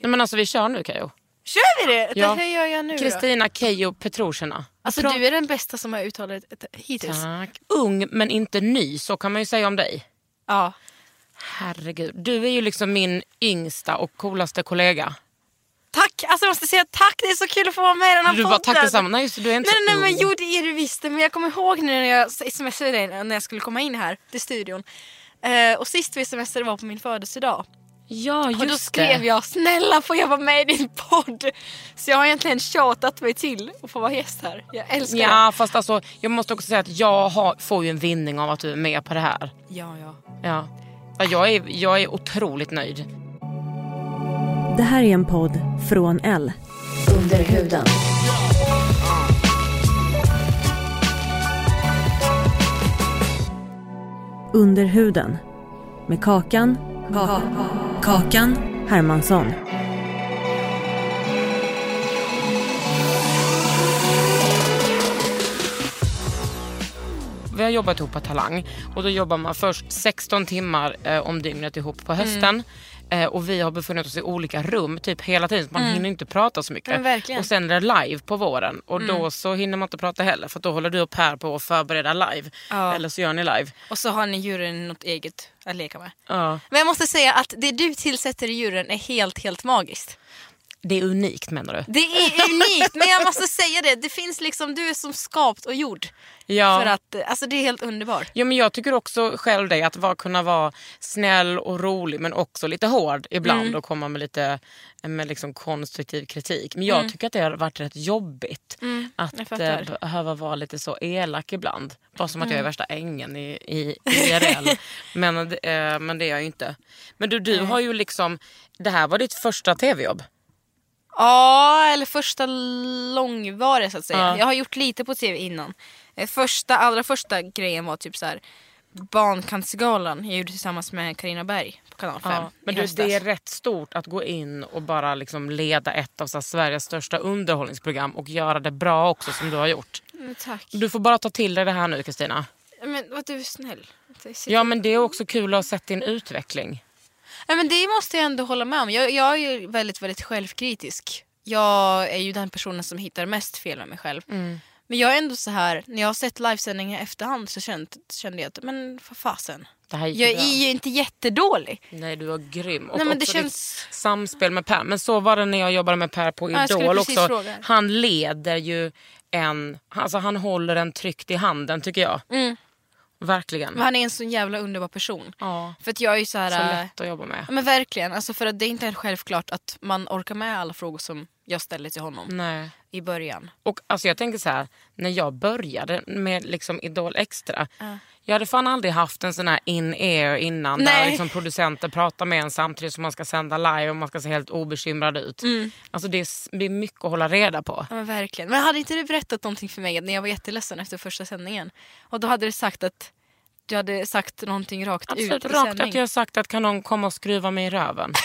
Nej, men alltså vi kör nu Keyyo. Kör vi det? Ja. Det här gör jag nu. Kristina Keyyo Petrosina. Alltså Bra. du är den bästa som har uttalat det hittills. Tack. Ung men inte ny, så kan man ju säga om dig. Ja. Herregud, du är ju liksom min yngsta och coolaste kollega. Tack! Alltså jag måste säga tack, det är så kul att få vara med i den här Du bara podden. tack detsamma. Nej, just det, du är inte Nej, så nej, ung. men jo det är du visst. Men jag kommer ihåg nu när jag smsade dig när jag skulle komma in här till studion. Eh, och sist vi smsade var på min födelsedag. Ja, just Och då skrev det. jag snälla får jag vara med i din podd? Så jag har egentligen tjatat mig till att få vara gäst här. Jag älskar det. Ja, fast alltså, jag måste också säga att jag har, får ju en vinning av att du är med på det här. Ja, ja. Ja. Ja, Jag är, jag är otroligt nöjd. Det här är en podd från L. Under huden. Under huden. Med Kakan. Kakan Hermansson. Vi har jobbat ihop på Talang och då jobbar man först 16 timmar eh, om dygnet ihop på hösten. Eh, och vi har befunnit oss i olika rum typ hela tiden så man hinner inte prata så mycket. Och sen är det live på våren och då så hinner man inte prata heller för då håller du och Per på att förbereda live. Ja. Eller så gör ni live. Och så har ni djuren något eget att leka med. Ja. Men jag måste säga att det du tillsätter i djuren är helt, helt magiskt. Det är unikt menar du? Det är unikt, men jag måste säga det. Det finns liksom, du är som skapt och gjord. Ja. För att, alltså det är helt underbart. Ja, men jag tycker också själv det, att vara, kunna vara snäll och rolig men också lite hård ibland Mm. och komma med lite med liksom konstruktiv kritik. Men jag tycker att det har varit rätt jobbigt Mm, att eh, behöva vara lite så elak ibland. Bara som att Mm. jag är värsta ängen i, i IRL. men, eh, men det är jag ju inte. Men du, du har ju liksom, det här var ditt första tv-jobb. Ja, eller första långvariga så att säga. Ja. Jag har gjort lite på tv innan. Eh, Första, allra första grejen var typ så här Barncancergalan jag gjorde tillsammans med Karina Berg på kanal 5 Ja, men du, det är rätt stort att gå in och bara liksom leda ett av så Sveriges största underhållningsprogram och göra det bra också som du har gjort. Men tack. Du får bara ta till dig det här nu Kristina. Men vad du är snäll. Ja men det är också kul att ha sett din utveckling. Ja, men det måste jag ändå hålla med om. Jag, jag är ju väldigt, väldigt självkritisk. Jag är ju den personen som hittar mest fel med mig själv. Mm. Men jag är ändå så här, när jag har sett livesändningar i efterhand så kände, kände jag att, men för fasen. Jag bra. är ju inte jättedålig. Nej du var grym. Och Nej, men det känns- ditt samspel med Per. Men så var det när jag jobbade med Per på Ja, Idol precis också. fråga. Han leder ju en, alltså han håller en tryckt i handen tycker jag. Mm. Verkligen. Men han är en så jävla underbar person. Ja. För att jag är ju så här... Så äh, lätt att jobba med. Ja, men verkligen, alltså för att det är inte självklart att man orkar med alla frågor som jag ställde till honom Nej. i början. Och alltså jag tänker så här, när jag började med liksom Idol Extra. Jag hade fan aldrig haft en sån här in-ear innan. Där Nej. liksom producenter pratar med en samtidigt som man ska sända live och man ska se helt obekymrad ut. Mm. Alltså det är, s- det är mycket att hålla reda på. Ja, men verkligen. Men hade inte du berättat någonting för mig när jag var jätteledsen efter första sändningen? Och då hade du sagt att du hade sagt någonting rakt Absolut, ut i rakt sändning. att jag sagt att kan någon komma och skruva mig i röven.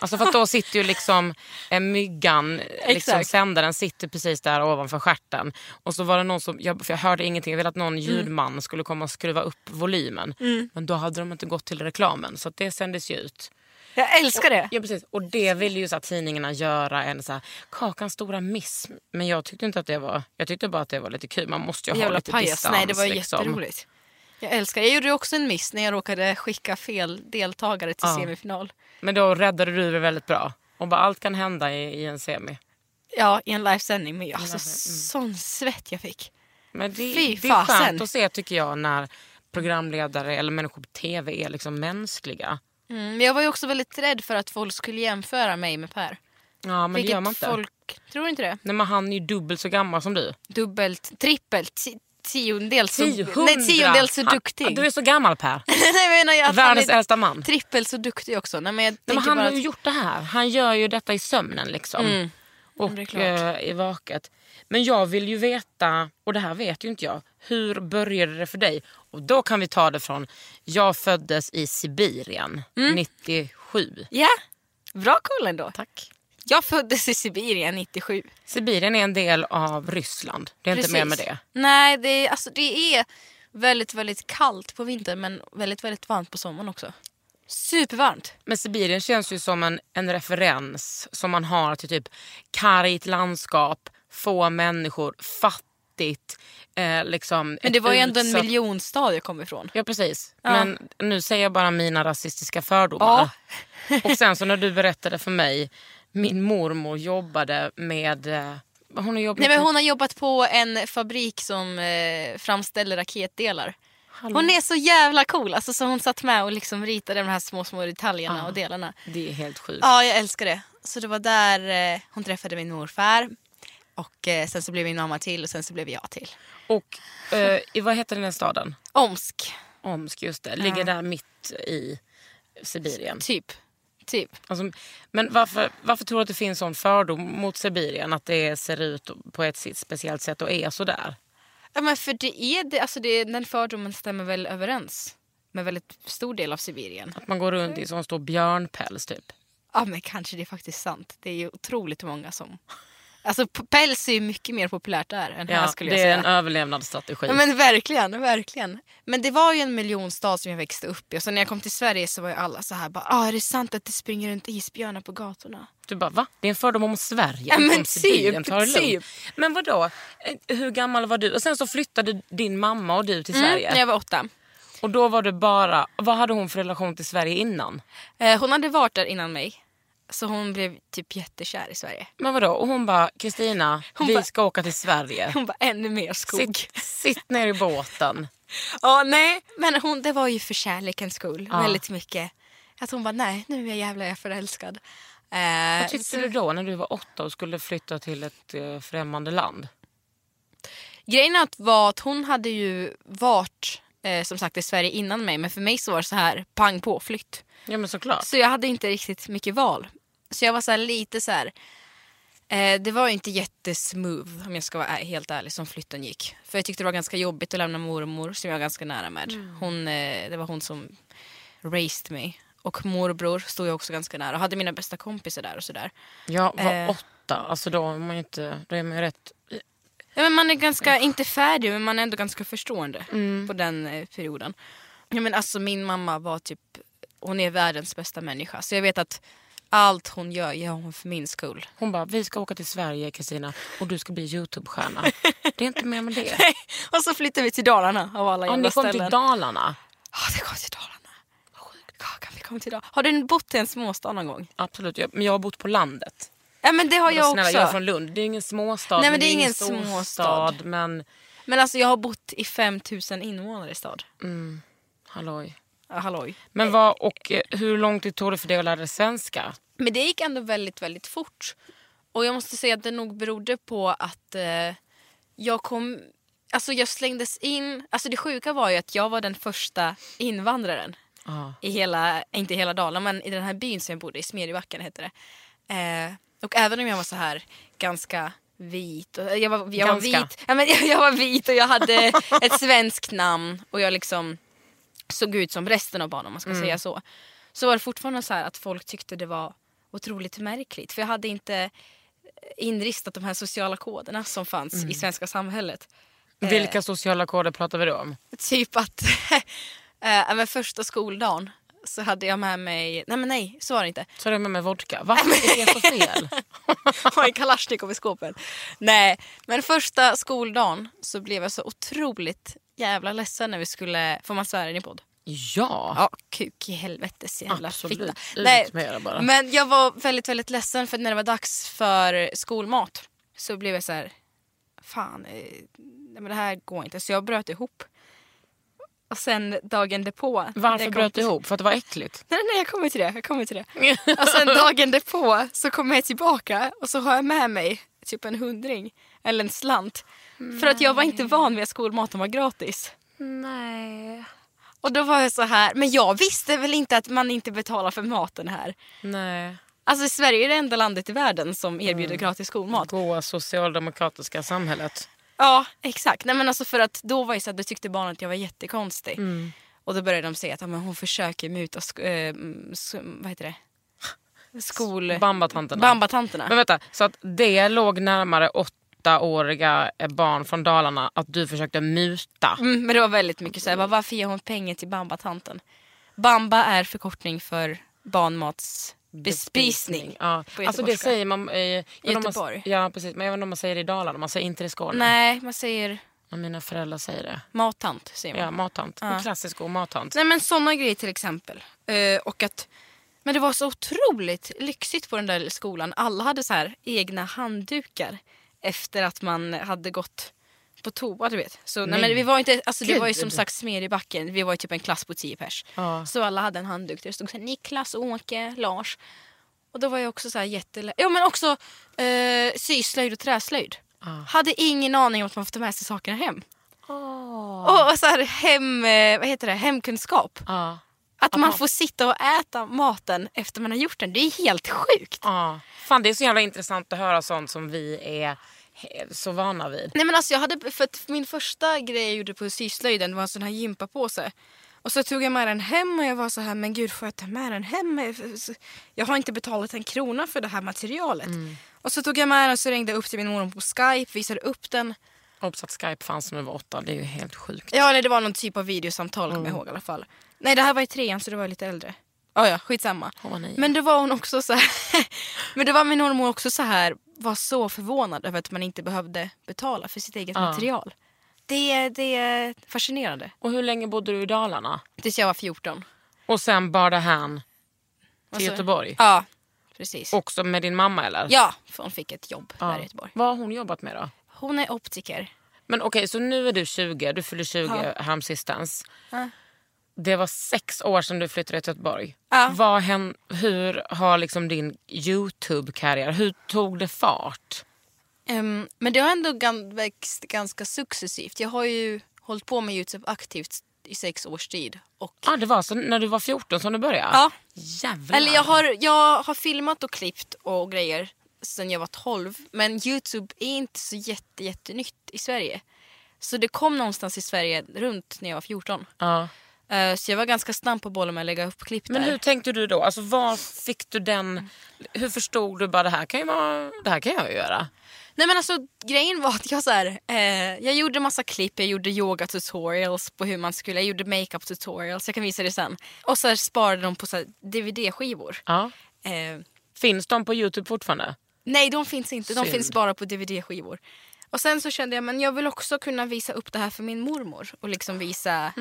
Alltså för då sitter ju liksom eh, myggan, liksom Exakt. sändaren sitter precis där ovanför stjärten. Och så var det någon som, jag, för jag hörde ingenting, jag ville att Mm. någon ljudman skulle komma och skruva upp volymen. Men då hade de inte gått till reklamen så det sändes ju ut. Jag älskar det! Ja precis, och det ville ju så att tidningarna göra en så här, kakans stora miss. Men jag tyckte inte att det var, jag tyckte bara att det var lite kul. Man måste ju ha lite pajas. distans. Nej det var liksom. jätteroligt. Jag älskar det. Jag gjorde också en miss när jag råkade skicka fel deltagare till Ja. semifinal. Men då räddade du det väldigt bra. Och bara allt kan hända i, i en semi. Ja, i en livesändning. Men alltså, mm. sån svett jag fick. Men det, Fy det är skönt att se tycker jag när programledare eller människor på tv är liksom mänskliga. Mm, men jag var ju också väldigt rädd för att folk skulle jämföra mig med Per. Ja men det Vilket gör man inte. folk... Tror inte det? Nej men han är ju dubbelt så gammal som du. Dubbelt, trippelt, tiondels så, Tiondra. nej, tiondels så Han- duktig. Du är så gammal Per. nej, jag menar att Världens han är äldsta man. trippelt så duktig också. Nej, men jag Nej, men han har ju att... gjort det här. Han gör ju detta i sömnen liksom. Mm. Och eh, i vaket. Men jag vill ju veta, och det här vet ju inte jag, hur började det för dig? Och då kan vi ta det från, jag föddes i Sibirien Mm. 97. Ja, bra koll ändå. Tack. Jag föddes i Sibirien 97. Sibirien är en del av Ryssland. Det är inte mer med det. Nej, det är, alltså, det är väldigt, väldigt kallt på vintern men väldigt, väldigt varmt på sommaren också. Supervarmt. Men Sibirien känns ju som en, en referens som man har till typ kargt landskap, få människor, fattigt. Eh, liksom Men det var ju ändå en utsatt- miljonstad jag kom ifrån. Ja precis. Ja. Men nu säger jag bara mina rasistiska fördomar. Ja. Och sen så när du berättade för mig, min mormor jobbade med... eh, Hon har jobbat Nej, men hon har jobbat på en fabrik som eh, framställer raketdelar. Hallå. Hon är så jävla cool. Alltså, så hon satt med och liksom ritade de här små, små detaljerna Ja. och delarna. Det är helt sjukt. Ja, jag älskar det. Så det var där eh, hon träffade min morfar. Och eh, sen så blev min mamma till och sen så blev jag till. Och eh, i, vad heter den här staden? Omsk, Omsk, just det. Ligger där mitt i Sibirien. typ. Typ. Alltså, men varför, varför tror du att det finns sån fördom mot Sibirien? Att det ser ut på ett speciellt sätt och är sådär? Ja, men för det är det, alltså det, den fördomen stämmer väl överens med väldigt stor del av Sibirien. Att man går runt i sån stor björnpäls typ? Ja men kanske det är faktiskt sant. Det är ju otroligt många som... Alltså päls är ju mycket mer populärt där än här Ja, skulle det jag säga. är en överlevnadsstrategi. Ja, men verkligen, verkligen. Men det var ju en miljonstad som jag växte upp i. Och så när jag kom till Sverige så var ju alla så här bara, ah, är det sant att det springer runt isbjörnar på gatorna? Du bara, va? Det är en fördom om Sverige, Ja, men typ, det typ. Men vadå? Eh, Hur gammal var du? Och sen så flyttade din mamma och du till Mm, Sverige. när jag var åtta. Och då var du bara... Vad hade hon för relation till Sverige innan? Eh, hon hade varit där innan mig. Så hon blev typ jättekär i Sverige. Men vadå? Och hon bara, Kristina, vi bara- ska åka till Sverige. Hon var ännu mer skog. Sitt, sitt ner i båten. Ja, nej. Men hon, det var ju för kärlekens skull. Ja. Väldigt mycket. Att hon bara, nej nu är jag jävla jag är förälskad. Eh, Vad tyckte så- du då när du var åtta och skulle flytta till ett eh, främmande land? Grejen att var att hon hade ju varit eh, som sagt i Sverige innan mig. Men för mig så var det så här pang på flytt. Ja men såklart. Så jag hade inte riktigt mycket val. Så jag var så lite så här. Eh, det var inte jättesmooth om jag ska vara helt ärlig som flytten gick. För jag tyckte det var ganska jobbigt att lämna mormor som jag var ganska nära med. Hon, eh, det var hon som raised mig. Och morbror stod jag också ganska nära och hade mina bästa kompisar där och sådär. Jag var Eh. åtta, alltså då är man ju inte... Då är man ju rätt... Ja, men man är ganska, inte färdig men man är ändå ganska förstående Mm. på den eh, perioden. Ja, men alltså min mamma var typ, hon är världens bästa människa. Så jag vet att allt hon gör gör hon för min skull. Hon bara, vi ska åka till Sverige Kristina och du ska bli Youtube-stjärna. det är inte mer med det. och så flyttar vi till Dalarna av alla Ja, jävla ni kom ställen. till Dalarna. Ja, det kom till Dalarna. Ja, kan vi komma till Dalarna? Har du bott i en småstad någon gång? Absolut, men jag har bott på landet. Ja men det har jag Snälla, också. jag är från Lund. Det är ingen småstad. Nej, men det är ingen småstad. Men Men alltså jag har bott i 5000 invånare i stad. halloj. Halloj. Men vad, och eh, hur lång tid tog det för dig att lära dig svenska? Men det gick ändå väldigt, väldigt fort. Och jag måste säga att det nog berodde på att eh, jag kom... Alltså jag slängdes in... Alltså det sjuka var ju att jag var den första invandraren Ja. i hela, inte hela Dalarna, men i den här byn som jag bodde i, Smedjebacken hette det. Eh, och även om jag var så här ganska vit, och jag var, jag var Ganska. vit, ja, men jag, jag var vit och jag hade ett svenskt namn och jag liksom såg ut som resten av barnen om man ska säga så. Så var det fortfarande så här att folk tyckte det var otroligt märkligt. För jag hade inte inristat de här sociala koderna som fanns i svenska samhället. Eh, Vilka sociala koder pratar vi då om? Typ att eh, men första skoldagen så hade jag med mig, nej men nej så var det inte. Så är det med mig vodka. Varför är det så fel? En kalasjnikov i skåpet. Nej, men första skoldagen så blev jag så otroligt jävla ledsen när vi skulle, får man svära i podd? Ja, Ja, kuk i helvetes jävla absolut. fitta. Nej, men jag var väldigt, väldigt ledsen för när det var dags för skolmat så blev jag så här, fan, eh, men det här går inte. Så jag bröt ihop. Och sen dagen därpå. Varför bröt du ihop? För att det var äckligt? Nej, nej, jag kommer till det. Jag kommer till det. Och sen dagen därpå så kommer jag tillbaka och så har jag med mig typ en hundring eller en slant. För att jag var inte van vid att skolmaten var gratis. Nej. Och då var jag så här, men jag visste väl inte att man inte betalar för maten här. Nej. Alltså Sverige är det enda landet i världen som erbjuder gratis skolmat. Goa socialdemokratiska samhället. Ja, exakt. Nej, men alltså för att då var jag så att då tyckte barnen att jag var jättekonstig. Och då började de säga att ja, men hon försöker muta sk- mm, sk- vad heter det? Skol... Bambatanterna. Bambatanterna. Men vänta, så att det låg närmare åttaåriga barn från Dalarna att du försökte muta? Mm, men det var väldigt mycket så här, varför ger hon pengar till Bambatanten? Bamba är förkortning för barnmatsbespisning. Ja. Alltså det säger man i inte om man- Göteborg. Ja precis, men jag vet inte om man säger det i Dalarna, man säger inte det i Skåne. Nej, man säger Men mina föräldrar säger det. mattant. Säger man. Ja, mattant. En klassisk god mattant. Nej men sådana grejer till exempel. Eh, och att, men det var så otroligt lyxigt på den där skolan. Alla hade så här egna handdukar efter att man hade gått på toa du vet. Så, nej. Nej. men vi var inte, alltså, det var ju som sagt Smedjebacken. Vi var ju typ en klass på tio pers. Ja. Så alla hade en handduk där det stod så här, Niklas, Åke, Lars. Och då var jag också så här jätte... Ja men också eh, syslöjd och träslöjd. Hade ingen aning om att man får ta med sig sakerna hem. Och, och så här hem, eh, vad heter det, hemkunskap. Ja. Att man får sitta och äta maten efter man har gjort den. Det är helt sjukt. Ja. Fan det är så jävla intressant att höra sånt som vi är så vana vid. Nej men alltså jag hade, för min första grej jag gjorde på syslöjden var en sån här gympapåse. Och så tog jag med den hem och jag var så här, men gud får jag ta med den hem? Jag har inte betalat en krona för det här materialet. Och så tog jag med den och så ringde jag upp till min mormor på skype, visade upp den. Obs att Skype fanns när vi var åtta, det är ju helt sjukt. Ja nej, det var någon typ av videosamtal kommer jag ihåg i alla fall. Nej det här var i trean så det var lite äldre. Ja ja, skitsamma. Var nio. Men då var hon också så här, men då var min mormor också så här, var så förvånad över att man inte behövde betala för sitt eget Ja. material. Det, det är fascinerande. Och hur länge bodde du i Dalarna? Tills jag var 14. Och sen bar det hän till Alltså- Göteborg? Ja, precis. Också med din mamma eller? Ja, för hon fick ett jobb Ja. där i Göteborg. Vad har hon jobbat med då? Hon är optiker. Men okej, så nu är du 20, du fyller 20 Ja. häromsistens. Ja. Det var sex år sedan du flyttade till Göteborg. Ja. Vad hän, hur har liksom din Youtube-karriär, hur tog det fart? Ehm, men det har ändå gan- växt ganska successivt. Jag har ju hållit på med Youtube aktivt i sex års tid. Och Ah, det var så när du var 14 som du började? Ja. Jävlar. Eller jag har, jag har filmat och klippt och grejer sen jag var 12. Men Youtube är inte så jätte, jättenytt i Sverige. Så det kom någonstans i Sverige runt när jag var 14. Ja. Eh, så jag var ganska snabb på bollen med att lägga upp klipp Men där. hur tänkte du då? Alltså var fick du den... Hur förstod du bara det här kan, ju vara, det här kan jag göra? Nej men alltså grejen var att jag så här, eh, jag gjorde massa klipp, jag gjorde yoga tutorials på hur man skulle, jag gjorde makeup tutorials, jag kan visa det sen. Och så här sparade de på DVD-skivor. Ja. Eh, Finns de på Youtube fortfarande? nej de finns inte, de Synd. finns bara på DVD-skivor. Och sen så kände jag men jag vill också kunna visa upp det här för min mormor. Och liksom visa,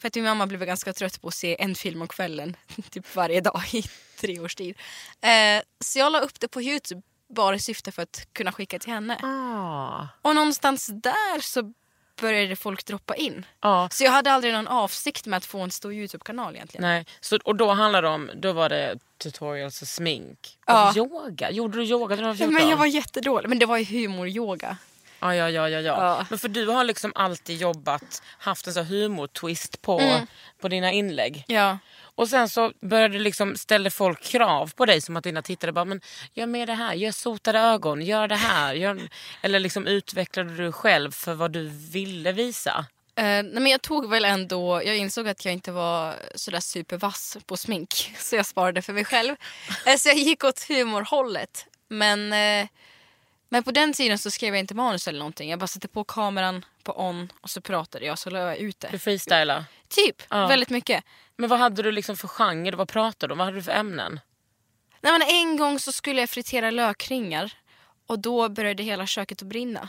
för att min mamma blev ganska trött på att se en film om kvällen typ varje dag i tre års tid. Eh, så jag la upp det på Youtube bara i syfte för att kunna skicka till henne. Ah. Och någonstans där så började folk droppa in. Ja. Så jag hade aldrig någon avsikt med att få en stor Youtube-kanal egentligen. Nej. Så, och då handlade det om, då var det tutorials och smink. Och yoga. Gjorde du yoga när du var 14? Men jag var jättedålig. Men det var ju humoryoga. Ja, ja, ja, ja, ja. Men för du har liksom alltid jobbat, haft en sån humor-twist på, Mm. på dina inlägg. Ja. Och sen så började liksom, ställde folk krav på dig som att dina tittare bara, men gör mer det här, gör sotade ögon, gör det här. Gör... Eller liksom utvecklade du själv för vad du ville visa? Eh, nej, men jag tog väl ändå, jag insåg att jag inte var sådär supervass på smink. Så jag sparade för mig själv. Eh, så jag gick åt humorhållet. Men, eh, men på den tiden så skrev jag inte manus eller någonting. Jag bara satte på kameran på on och så pratade jag så la jag ut Du det. freestylade. Typ, Ja. väldigt mycket. Men vad hade du liksom för genre? Vad pratade du om? Vad hade du för ämnen? Nej, men en gång så skulle jag fritera lökringar och då började hela köket att brinna.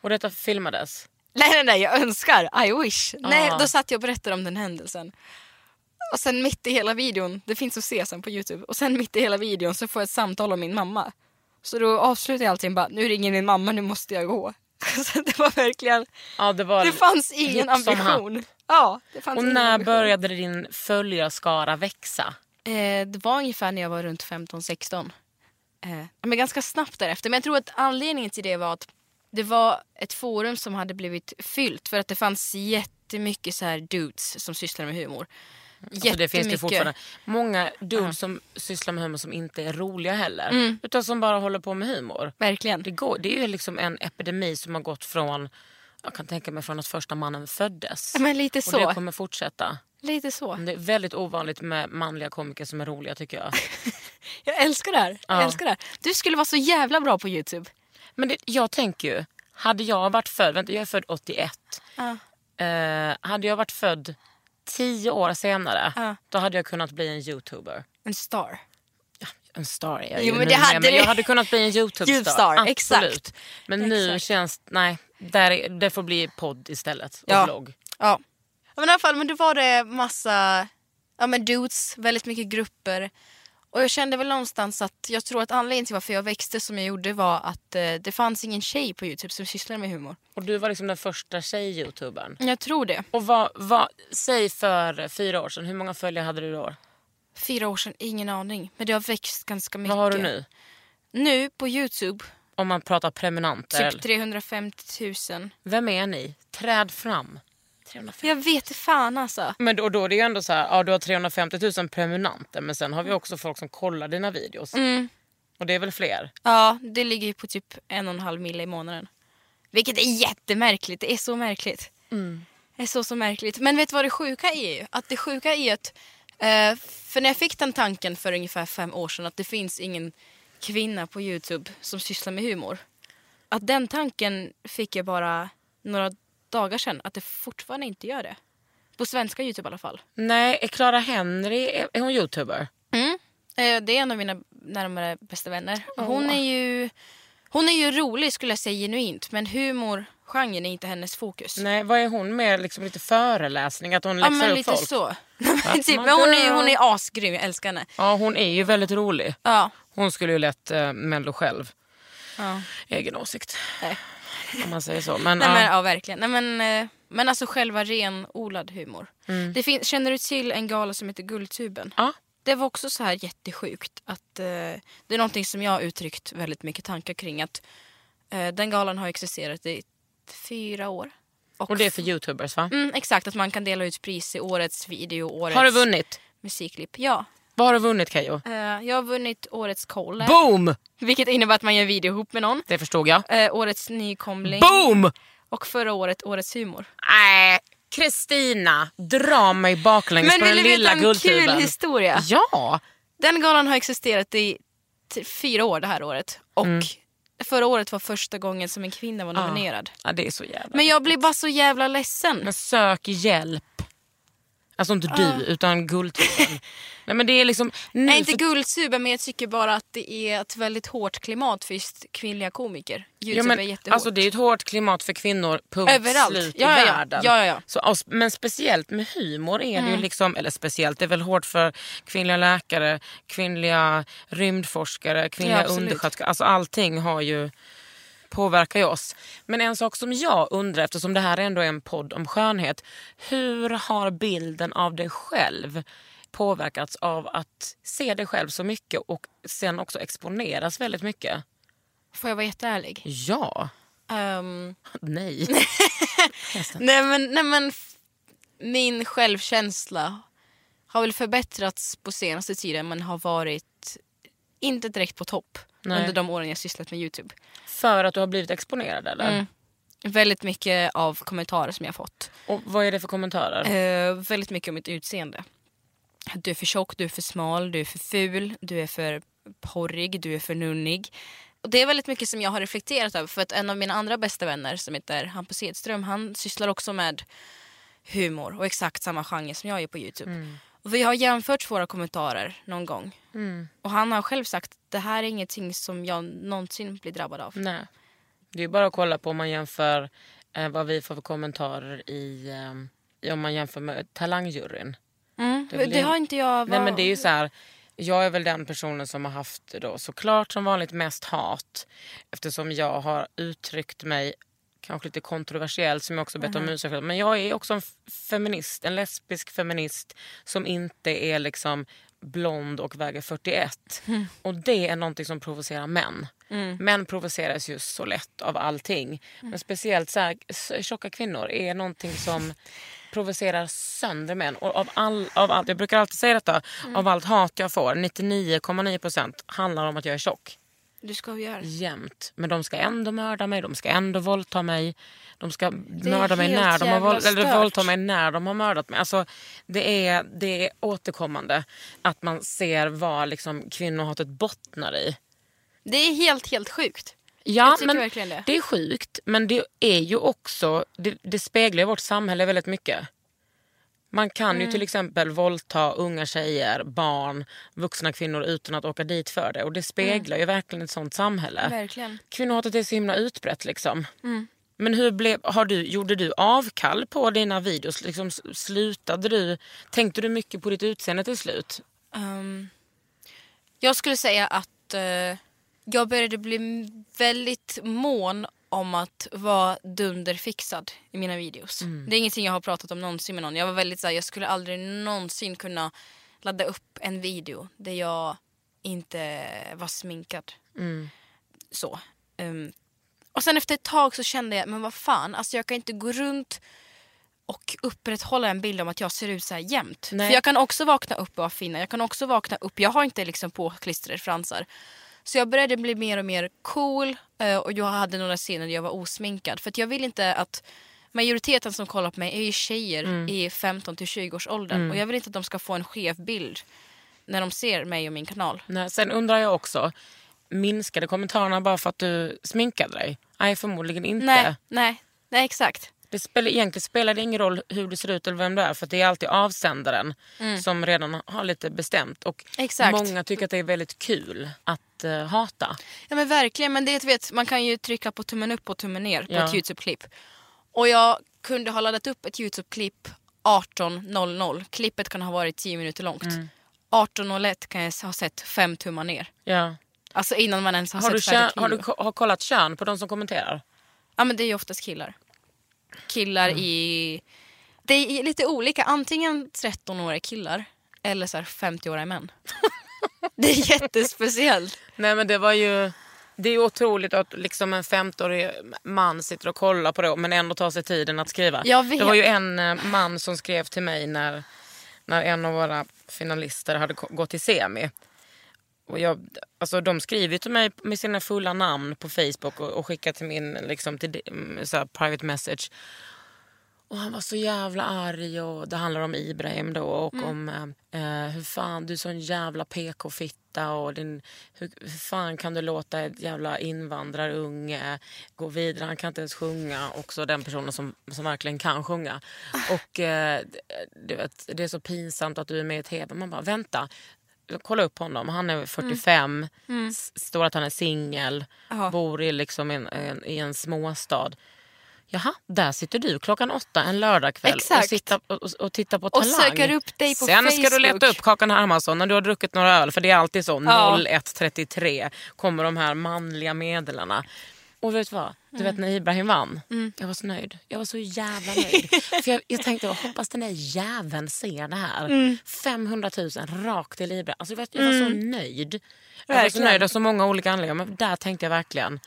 Och detta filmades? Nej, nej, nej, jag önskar. I wish. Nej, Ah. då satt jag och berättade om den händelsen. Och sen mitt i hela videon, det finns att se sen på Youtube, och sen mitt i hela videon så får jag ett samtal av min mamma. Så då avslutar jag allting bara, nu ringer min mamma, nu måste jag gå. Så det var verkligen, Ja, det, var det fanns ingen ambition. Ja, det fanns Och ingen när ambition. började din följarskara växa? Eh, det var ungefär när jag var runt 15-16. Eh, men ganska snabbt därefter. Men jag tror att anledningen till det var att det var ett forum som hade blivit fyllt för att det fanns jättemycket så här dudes som sysslar med humor. Alltså det finns det fortfarande. Många dudes som sysslar med humor som inte är roliga heller. Mm. Utan som bara håller på med humor. Verkligen. Det, går, det är ju liksom en epidemi som har gått från, jag kan tänka mig från att första mannen föddes. Men lite Och så. det kommer fortsätta. Lite så. Det är väldigt ovanligt med manliga komiker som är roliga tycker jag. Jag älskar det här. Jag Ja. älskar det här. Du skulle vara så jävla bra på Youtube. Men det, jag tänker ju, hade jag varit född, vänta jag är född 81. Ja. Eh, hade jag varit född 10 år senare, Ja. då hade jag kunnat bli en youtuber. En star. En star är jag Jo, ju men det hade men jag hade kunnat bli en Youtube-star. Absolut. exakt. Men nu Exakt. känns, nej, där är, det får bli podd istället. Och Ja. vlogg. Ja. ja men i alla fall, men då var det massa ja, men dudes, väldigt mycket grupper. Och jag kände väl någonstans att jag tror att anledningen till varför jag växte som jag gjorde var att eh, det fanns ingen tjej på Youtube som sysslade med humor. Och du var liksom den första tjej-youtubern. Jag tror det. Och vad, vad, säg för fyra år sedan, hur många följare hade du då? Fyra år sedan, ingen aning. Men det har växt ganska mycket. Vad har du nu? Nu på Youtube, Om man pratar prenumeranter. typ 350 000. Vem är ni? Träd fram. 350. Jag vet inte fan alltså. Men då, då är det ju ändå så här, ja du har 350 000 prenumeranter men sen har vi också folk som kollar dina videos. Mm. Och det är väl fler? Ja, det ligger ju på typ en och en halv mille i månaden. Vilket är jättemärkligt. Det är så märkligt. Det är så, så märkligt. Men vet du vad det sjuka är? Att det sjuka är att... Eh, för när jag fick den tanken för ungefär fem år sedan att det finns ingen kvinna på Youtube som sysslar med humor. Att den tanken fick jag bara några dagar sedan. Att det fortfarande inte gör det. På svenska Youtube i alla fall. Nej, är Clara Henry, är, är hon youtuber? Mm. Eh, Det är en av mina närmare bästa vänner. Hon är ju hon är ju rolig skulle jag säga genuint men humorgenren är inte hennes fokus. Nej, vad är hon med liksom lite föreläsning? Att hon ja läxar men upp lite folk? så. typ, men hon är, hon är asgrym, jag älskar henne. Ja, hon är ju väldigt rolig. Ja. Hon skulle ju lätt eh, Mello själv. ja. Egen åsikt. Nej. Om man säger så. Men, Nej, ja. men, ja verkligen. Nej, men, eh, men alltså själva renodlad humor. Mm. Det fin- känner du till en gala som heter Guldtuben? Ja. Det var också så här jättesjukt att eh, det är någonting som jag har uttryckt väldigt mycket tankar kring att eh, den galan har existerat i fyra år. Och det är för youtubers va? Mm, exakt, att man kan dela ut pris i årets video, årets Har du vunnit? musikklipp. Ja. Vad har du vunnit Keyyo? Eh, jag har vunnit årets collab, Boom! vilket innebär att man gör video ihop med någon. Det förstod jag. Eh, årets nykomling Boom! och förra året årets humor. Nej, Kristina, dra mig baklänges Men på den vill du lilla veta en kul guldtuben. historia? Ja! Den galan har existerat i fyra år det här året. Och Mm. förra året var första gången som en kvinna var nominerad. ja, det är så jävla... Men jag blir bara så jävla ledsen. Men sök hjälp. Alltså inte du, utan Guldtuben. Nej men det är liksom... Nu Nej, inte för- guldtuben men jag tycker bara att det är ett väldigt hårt klimat för just kvinnliga komiker. Youtube Ja, men, är jättehårt. alltså, det är ett hårt klimat för kvinnor, punkt Överallt. slut Ja, i ja, världen. Ja, ja, ja. Så, och, men speciellt med humor är Mm. det ju liksom, eller speciellt, det är väl hårt för kvinnliga läkare, kvinnliga rymdforskare, kvinnliga Ja, undersköterskor. Alltså allting har ju påverkar ju oss. Men en sak som jag undrar, eftersom det här ändå är en podd om skönhet. Hur har bilden av dig själv påverkats av att se dig själv så mycket och sen också exponeras väldigt mycket? Får jag vara jätteärlig? Ja. Ehm, Nej. nej, men, nej men min självkänsla har väl förbättrats på senaste tiden men har varit inte direkt på topp Nej. under de åren jag sysslat med Youtube. För att du har blivit exponerad eller? Mm. Väldigt mycket av kommentarer som jag fått. Och vad är det för kommentarer? Eh, väldigt mycket om mitt utseende. Du är för tjock, du är för smal, du är för ful, du är för porrig, du är för nunnig. Och det är väldigt mycket som jag har reflekterat över för att en av mina andra bästa vänner som heter Hampus Edström han sysslar också med humor och exakt samma genre som jag gör på Youtube. Och vi har jämfört våra kommentarer någon gång. Och han har själv sagt det här är ingenting som jag någonsin blir drabbad av. Nej. Det är bara att kolla på om man jämför eh, vad vi får för kommentarer i, eh, om man jämför med talangjuryn. Mm. Det det har inte jag... Nej var- men det är så här. Jag är väl den personen som har haft då såklart som vanligt mest hat. Eftersom jag har uttryckt mig kanske lite kontroversiellt som jag också bett om ursäkt för. Men jag är också en feminist, en lesbisk feminist som inte är liksom blond och väger 41. Och det är någonting som provocerar män. Män provoceras ju så lätt av allting. Men speciellt så här, tjocka kvinnor är någonting som provocerar sönder män. Och av, all, av allt, jag brukar alltid säga detta, av allt hat jag får, 99,9% handlar om att jag är tjock. Du skojar. Jämt. Men de ska ändå mörda mig, de ska ändå våldta mig. De ska mörda mig när de har våld, eller våldta mig när de har mördat mig. Alltså, det, är, det är återkommande att man ser vad liksom, kvinnohatet bottnar i. Det är helt, helt sjukt. Ja, men det. det är sjukt, men det är ju också, det, det speglar vårt samhälle väldigt mycket. Man kan Mm. ju till exempel våldta unga tjejer, barn, vuxna kvinnor utan att åka dit för det. Och det speglar ju verkligen ett sånt samhälle. Mm. Verkligen. Kvinnohatet är så himla utbrett liksom. Mm. Men hur blev, har du, gjorde du avkall på dina videos? Liksom, slutade du, tänkte du mycket på ditt utseende till slut? Ehm, jag skulle säga att eh, jag började bli väldigt mån om att vara dunderfixad i mina videos. Det är ingenting jag har pratat om någonsin med någon. Jag var väldigt såhär, jag skulle aldrig någonsin kunna ladda upp en video där jag inte var sminkad. Så. Ehm, och sen efter ett tag så kände jag, men vad fan, alltså jag kan inte gå runt och upprätthålla en bild om att jag ser ut så här jämt. Nej. För jag kan också vakna upp och vara finna. Jag kan också vakna upp, jag har inte liksom påklistrade fransar. Så jag började bli mer och mer cool eh, och jag hade några scener där jag var osminkad. För jag vill inte att majoriteten som kollar på mig är ju tjejer i 15 till 20 års åldern och jag vill inte att de ska få en skev bild när de ser mig och min kanal. Nej, sen undrar jag också, minskade kommentarerna bara för att du sminkade dig? Nej, förmodligen inte. Nej, nej, nej exakt. Det spelar, egentligen spelar det ingen roll hur du ser ut eller vem du är för det är alltid avsändaren som redan har lite bestämt. Och Exakt. Många tycker att det är väldigt kul att eh, hata. Ja men verkligen, men det vet, man kan ju trycka på tummen upp och tummen ner på Ja. ett Youtube-klipp. Och jag kunde ha laddat upp ett Youtube-klipp 18.00. Klippet kan ha varit 10 minuter långt. Mm. 18.01 kan jag ha sett fem tummar ner. Ja. Alltså innan man ens har, Har, du sett kön, färdigt har du har kollat kön på de som kommenterar? Ja men det är ju oftast killar. Killar Mm. i... Det är lite olika, antingen 13-åriga killar eller så här 50-åriga män. det är jättespeciellt. Nej men det var ju... Det är otroligt att liksom en 50-årig man sitter och kollar på det men ändå tar sig tiden att skriva. Det var ju en eh, man som skrev till mig när, när en av våra finalister hade gått till semi. Och jag, alltså de skriver till mig med sina fulla namn på Facebook och, och skickar till min liksom, till, mm, så här, private message. Och han var så jävla arg och det handlar om Ibrahim då och om eh, eh, hur fan du är sån jävla PK-fitta och din, hur, hur fan kan du låta ett jävla invandrarunge gå vidare, han kan inte ens sjunga. Också den personen som, som verkligen kan sjunga. Och eh, du vet, det är så pinsamt att du är med i tv. Man bara vänta, kolla upp honom. Han är 45, s- står att han är singel, bor i, liksom en, en, i en småstad. Jaha, där sitter du klockan åtta en lördagkväll och, sitta, och, och, tittar på Och Talang. söker upp dig på Sen ska du leta Facebook. upp Kakan Hermansson när du har druckit några öl. För det är alltid så. Ja. 01.33 kommer de här manliga meddelarna. Och vet du vad? Du vet när Ibrahim vann. Jag var så nöjd. Jag var så jävla nöjd. För jag, jag tänkte, jag hoppas den där jäveln ser det här. 500 000 rakt till Ibrahim. Alltså, jag, vet, jag var så nöjd. Jag var så nöjd av så många olika anledningar. Men där tänkte jag verkligen.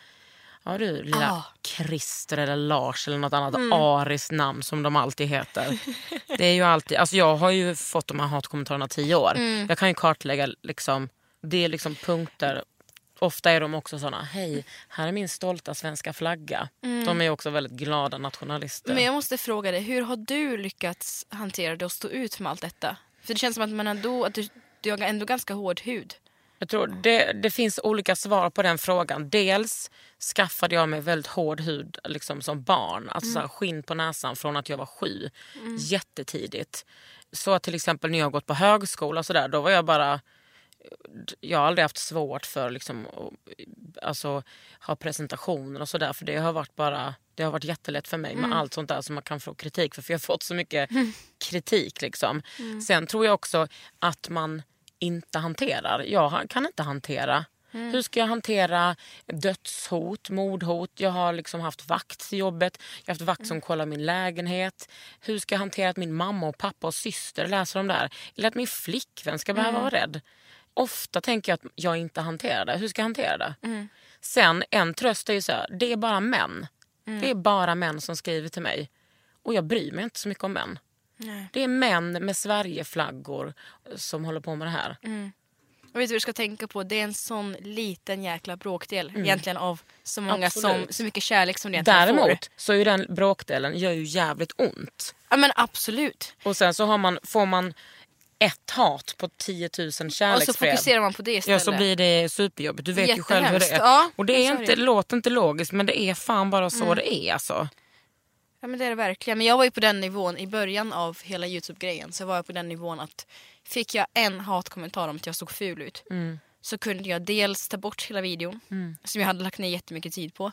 Ja du lilla Ah. Christer eller Lars eller något annat ariskt namn som de alltid heter. Det är ju alltid, alltså jag har ju fått de här hatkommentarerna tio år. Jag kan ju kartlägga liksom, det är liksom punkter. Ofta är de också såna, hej här är min stolta svenska flagga. De är också väldigt glada nationalister. Men jag måste fråga dig, hur har du lyckats hantera det och stå ut med allt detta? För det känns som att, man ändå, att du, du har ändå ganska hård hud. Jag tror det, det finns olika svar på den frågan. Dels skaffade jag mig väldigt hård hud liksom som barn. Alltså så här, skinn på näsan från att jag var sju. Jättetidigt. Så att till exempel när jag gått på högskola så där, då var jag bara... Jag har aldrig haft svårt för liksom, att alltså, ha presentationer och sådär. För det har varit bara det har varit jättelätt för mig med allt sånt där som man kan få kritik för. För jag har fått så mycket kritik. Liksom. Sen tror jag också att man inte hanterar. Jag kan inte hantera. Hur ska jag hantera dödshot, mordhot? Jag har liksom haft vakt till jobbet. Jag har haft vakt som kollar min lägenhet. Hur ska jag hantera att min mamma och pappa och syster läser om det här? Eller att min flickvän ska behöva vara rädd. Ofta tänker jag att jag inte hanterar det. Hur ska jag hantera det? Sen en tröst är ju så här, det är bara män. Det är bara män som skriver till mig. Och jag bryr mig inte så mycket om män. Det är män med Sverigeflaggor som håller på med det här. Och vet du vad du ska tänka på? Det är en sån liten jäkla bråkdel egentligen av så många som, så mycket kärlek som det egentligen får. Däremot så är ju den bråkdelen gör ju jävligt ont. Ja men absolut. Och sen så har man, får man ett hat på 10 000 Och så kärleksbrev. fokuserar man på det Ja istället. så blir det superjobbigt. Du vet ju själv hur det är. Ja, och det är inte, låter inte logiskt men det är fan bara så det är alltså. Ja men det är det verkligen. Men jag var ju på den nivån i början av hela Youtube-grejen. Så var jag på den nivån att fick jag en hatkommentar om att jag såg ful ut. Så kunde jag dels ta bort hela videon. Som jag hade lagt ner jättemycket tid på.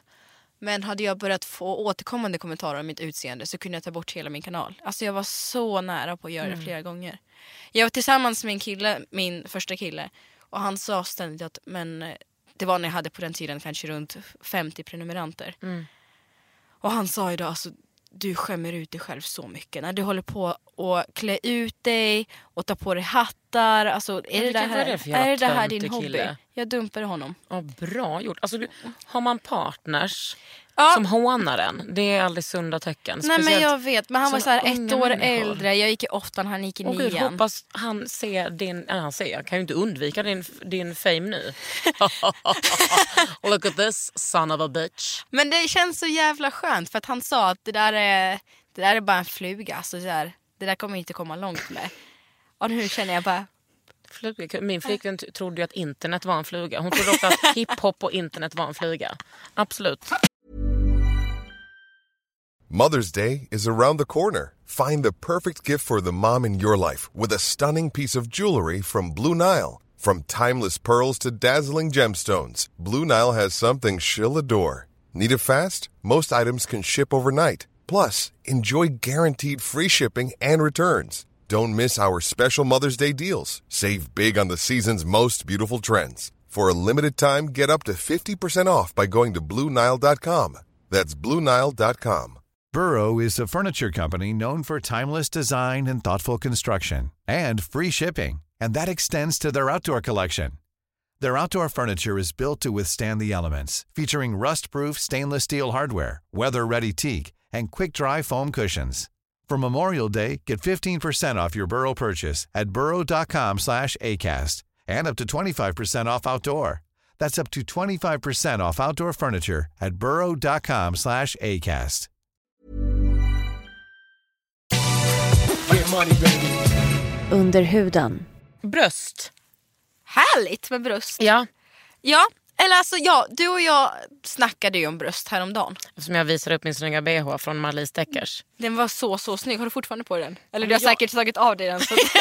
Men hade jag börjat få återkommande kommentarer om mitt utseende så kunde jag ta bort hela min kanal. Alltså jag var så nära på att göra det flera gånger. Jag var tillsammans med en kille, min första kille. Och han sa ständigt att men det var när jag hade på den tiden kanske runt 50 prenumeranter. Och han sa då alltså du skämmer ut dig själv så mycket. När du håller på att klä ut dig och ta på dig hattar. Alltså, är, det, det här, det är det här din hobby? kille? Jag dumpade honom. Ja, bra gjort. Alltså, du, har man partners Ja. som hånar en, det är aldrig sunda tecken. Nej men jag vet, men han var så här ett år människor. äldre. Jag gick i åttan, han gick i Åh gud, nian. hoppas han ser din... Eller han ser, jag kan ju inte undvika din, din fame nu. Look at this son of a bitch. Men det känns så jävla skönt för att han sa att det där är, det där är bara en fluga. Alltså, så här, det där kommer inte komma långt med. Och nu känner jag bara, Fluga. Min flickvän trodde ju att internet var en fluga. Hon trodde också att hiphop och internet var en fluga. Absolut. Mother's Day is around the corner. Find the perfect gift for the mom in your life with a stunning piece of jewelry from Blue Nile. From timeless pearls to dazzling gemstones, Blue Nile has something she'll adore. Need it fast? Most items can ship overnight. Plus, enjoy guaranteed free shipping and returns. Don't miss our special Mother's Day deals. Save big on the season's most beautiful trends. For a limited time, get up to 50% off by going to BlueNile.com. That's BlueNile.com. Burrow is a furniture company known for timeless design and thoughtful construction and free shipping, and that extends to their outdoor collection. Their outdoor furniture is built to withstand the elements, featuring rust-proof stainless steel hardware, weather-ready teak, and quick-dry foam cushions. For Memorial Day, get 15% off your Burrow purchase at burrow.com slash ACAST and up to 25% off outdoor. That's up to 25% off outdoor furniture at burrow.com slash ACAST. Under huden. Bröst. härligt med bröst. Ja. Ja, eller alltså ja, du och jag snackade ju om bröst häromdagen. Som jag visade upp min snygga bh från Marlies Deckers. Den var så så snygg. Har du fortfarande på den? Eller du har jag- säkert tagit av dig den. Så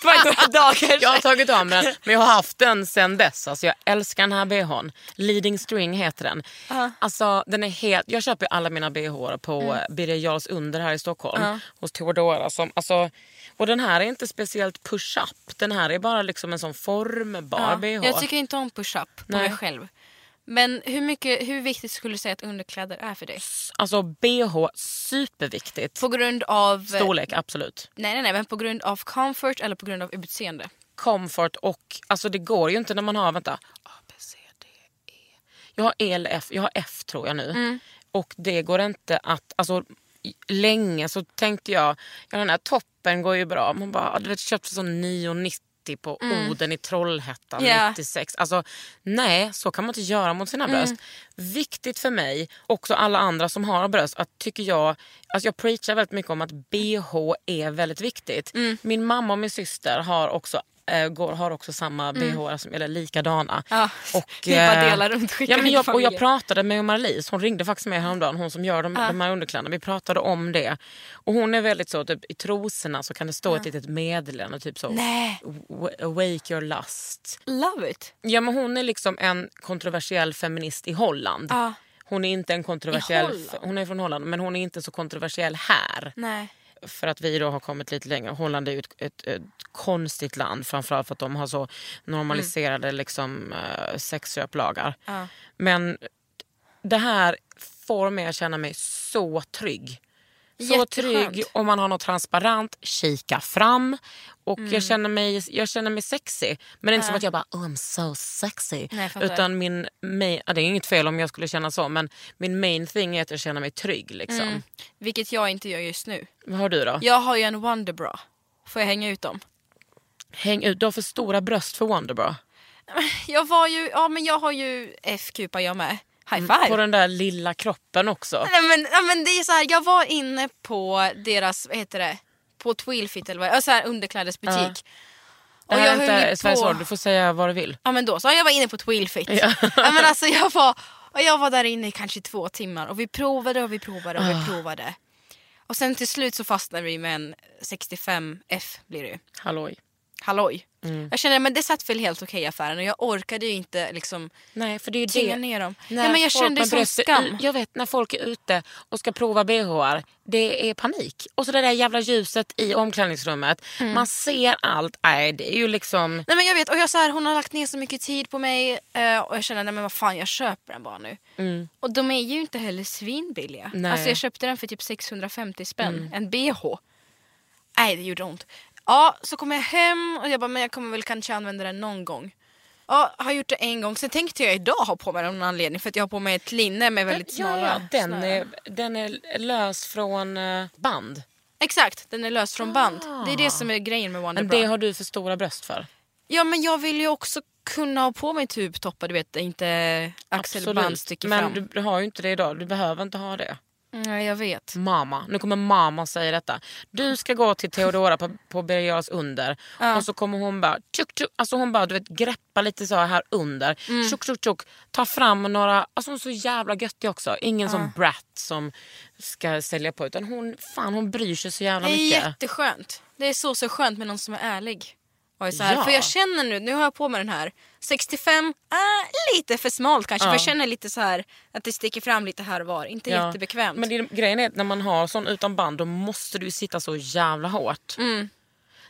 det var några dagar Jag har tagit av mig den, men jag har haft den sen dess. Alltså, jag älskar den här bhn. Leading string heter den. Alltså, den är helt, jag köper alla mina bh på mm. Birger Jarls Under här i Stockholm. Hos Theodora. Som, alltså, och den här är inte speciellt push-up. Den här är bara liksom en sån formbar Ja, bh. Jag tycker inte om push-up på Nej. mig själv. Men hur, mycket, hur viktigt skulle du säga att underkläder är för dig? Alltså bh, superviktigt. På grund av... Storlek, absolut. Nej, nej, nej, men på grund av comfort eller på grund av utseende? comfort och alltså det går ju inte när man har, vänta, A, B, C, D, E. Jag har E eller F, jag har F tror jag nu. Mm. Och det går inte att, alltså länge så tänkte jag, ja den här toppen går ju bra. Man bara, du vet köpt för så 9,90 på Oden i Trollhättan Mm. Ja. 96. Alltså nej, så kan man inte göra mot sina bröst. Viktigt för mig, också alla andra som har bröst, att tycker jag, alltså jag preachar väldigt mycket om att bh är väldigt viktigt. Min mamma och min syster har också eh, går, har också samma bh, som, eller likadana. Ja, Och, vi bara eh, delar runt, ja, men jag, och jag pratade med Marie-Lis, hon ringde faktiskt med häromdagen, hon som gör de, de här underkläderna. Vi pratade om det. Och hon är väldigt så, typ, i trosorna så kan det stå ett litet meddelande, typ så. Nej. "W- Awake your lust. Love it. Ja men hon är liksom en kontroversiell feminist i Holland. Ja. Hon är inte en kontroversiell, hon är från Holland men hon är inte så kontroversiell här. Nej. För att vi då har kommit lite längre. Holland är ju ett, ett, ett konstigt land framförallt för att de har så normaliserade liksom, eh, sexköplagar. Ja. Men det här får mig att känna mig så trygg. Så Jätteskönt. trygg om man har något transparent, kika fram. Och Mm. jag, känner mig, jag känner mig sexy. Men det är inte som att jag bara oh, I'm so sexy. Nej. Utan min main, det är inget fel om jag skulle känna så men min main thing är att jag känner mig trygg. Liksom. Mm. Vilket jag inte gör just nu. Vad har du då? Jag har ju en Wonderbra. Får jag hänga ut dem? Häng ut, du har för stora bröst för Wonderbra. Jag var ju, ja men jag har ju F-kupa jag med. High five! På den där lilla kroppen också. Nej, men, ja, men det är så här, jag var inne på deras, vad heter det, på Twilfit eller vad ja, så här underklädesbutik. Det är höll ju inte Sveriges på- du får säga vad du vill. Ja men då så, jag var inne på Twilfit. Ja. men alltså jag var, och jag var där inne i kanske två timmar och vi provade och vi provade och vi Ah. provade. Och sen till slut så fastnade vi med en 65F blir det ju. Halloj. Halloj. Mm. Jag känner men det satt väl helt okej i affären och jag orkade ju inte liksom Nej, för det är ju tvinga det. ner dem. När Nej, men jag kände sån bröst- skam. Jag vet när folk är ute och ska prova bhar, det är panik. Och så det där jävla ljuset i omklädningsrummet. Mm. Man ser allt. Nej, det är ju liksom... Nej men jag vet och jag så här, hon har lagt ner så mycket tid på mig eh, och jag känner nej men vad fan jag köper den bara nu. Och de är ju inte heller svinbilliga. Nej. Alltså jag köpte den för typ 650 spänn, en bh. Nej det gjorde ont. Ja så kom jag hem och jag bara men jag kommer väl kanske använda den någon gång. Ja, har gjort det en gång. Sen tänkte jag idag ha på mig den av någon anledning för att jag har på mig ett linne med väldigt ja, smala ja, den, är, den är lös från eh, band. Exakt, den är lös från band. Det är det som är grejen med Men Wonderbra. det har du för stora bröst för. Ja men jag vill ju också kunna ha på mig tubtoppar du vet inte axelband sticker Men fram. du, du har ju inte det idag. Du behöver inte ha det. Nej jag vet. Mamma, nu kommer mamma säga detta. Du ska gå till Theodora på, på Birger under och så kommer hon bara, tjuk, tjuk, alltså hon bara du vet, greppa lite så här under. Mm. Tjuk, tjuk, tjuk, ta fram några, alltså hon är så jävla göttig också. Ingen som brat som ska sälja på utan hon, fan, hon bryr sig så jävla Det är mycket. jätteskönt. Det är så så skönt med någon som är ärlig. Och så här, Ja. För jag känner nu, nu har jag på mig den här. 65, äh, lite för smalt kanske. Ja. För jag känner lite så här att det sticker fram lite här och var. Inte Ja. jättebekvämt. Men det, grejen är att när man har sån utan band då måste du sitta så jävla hårt. Mm.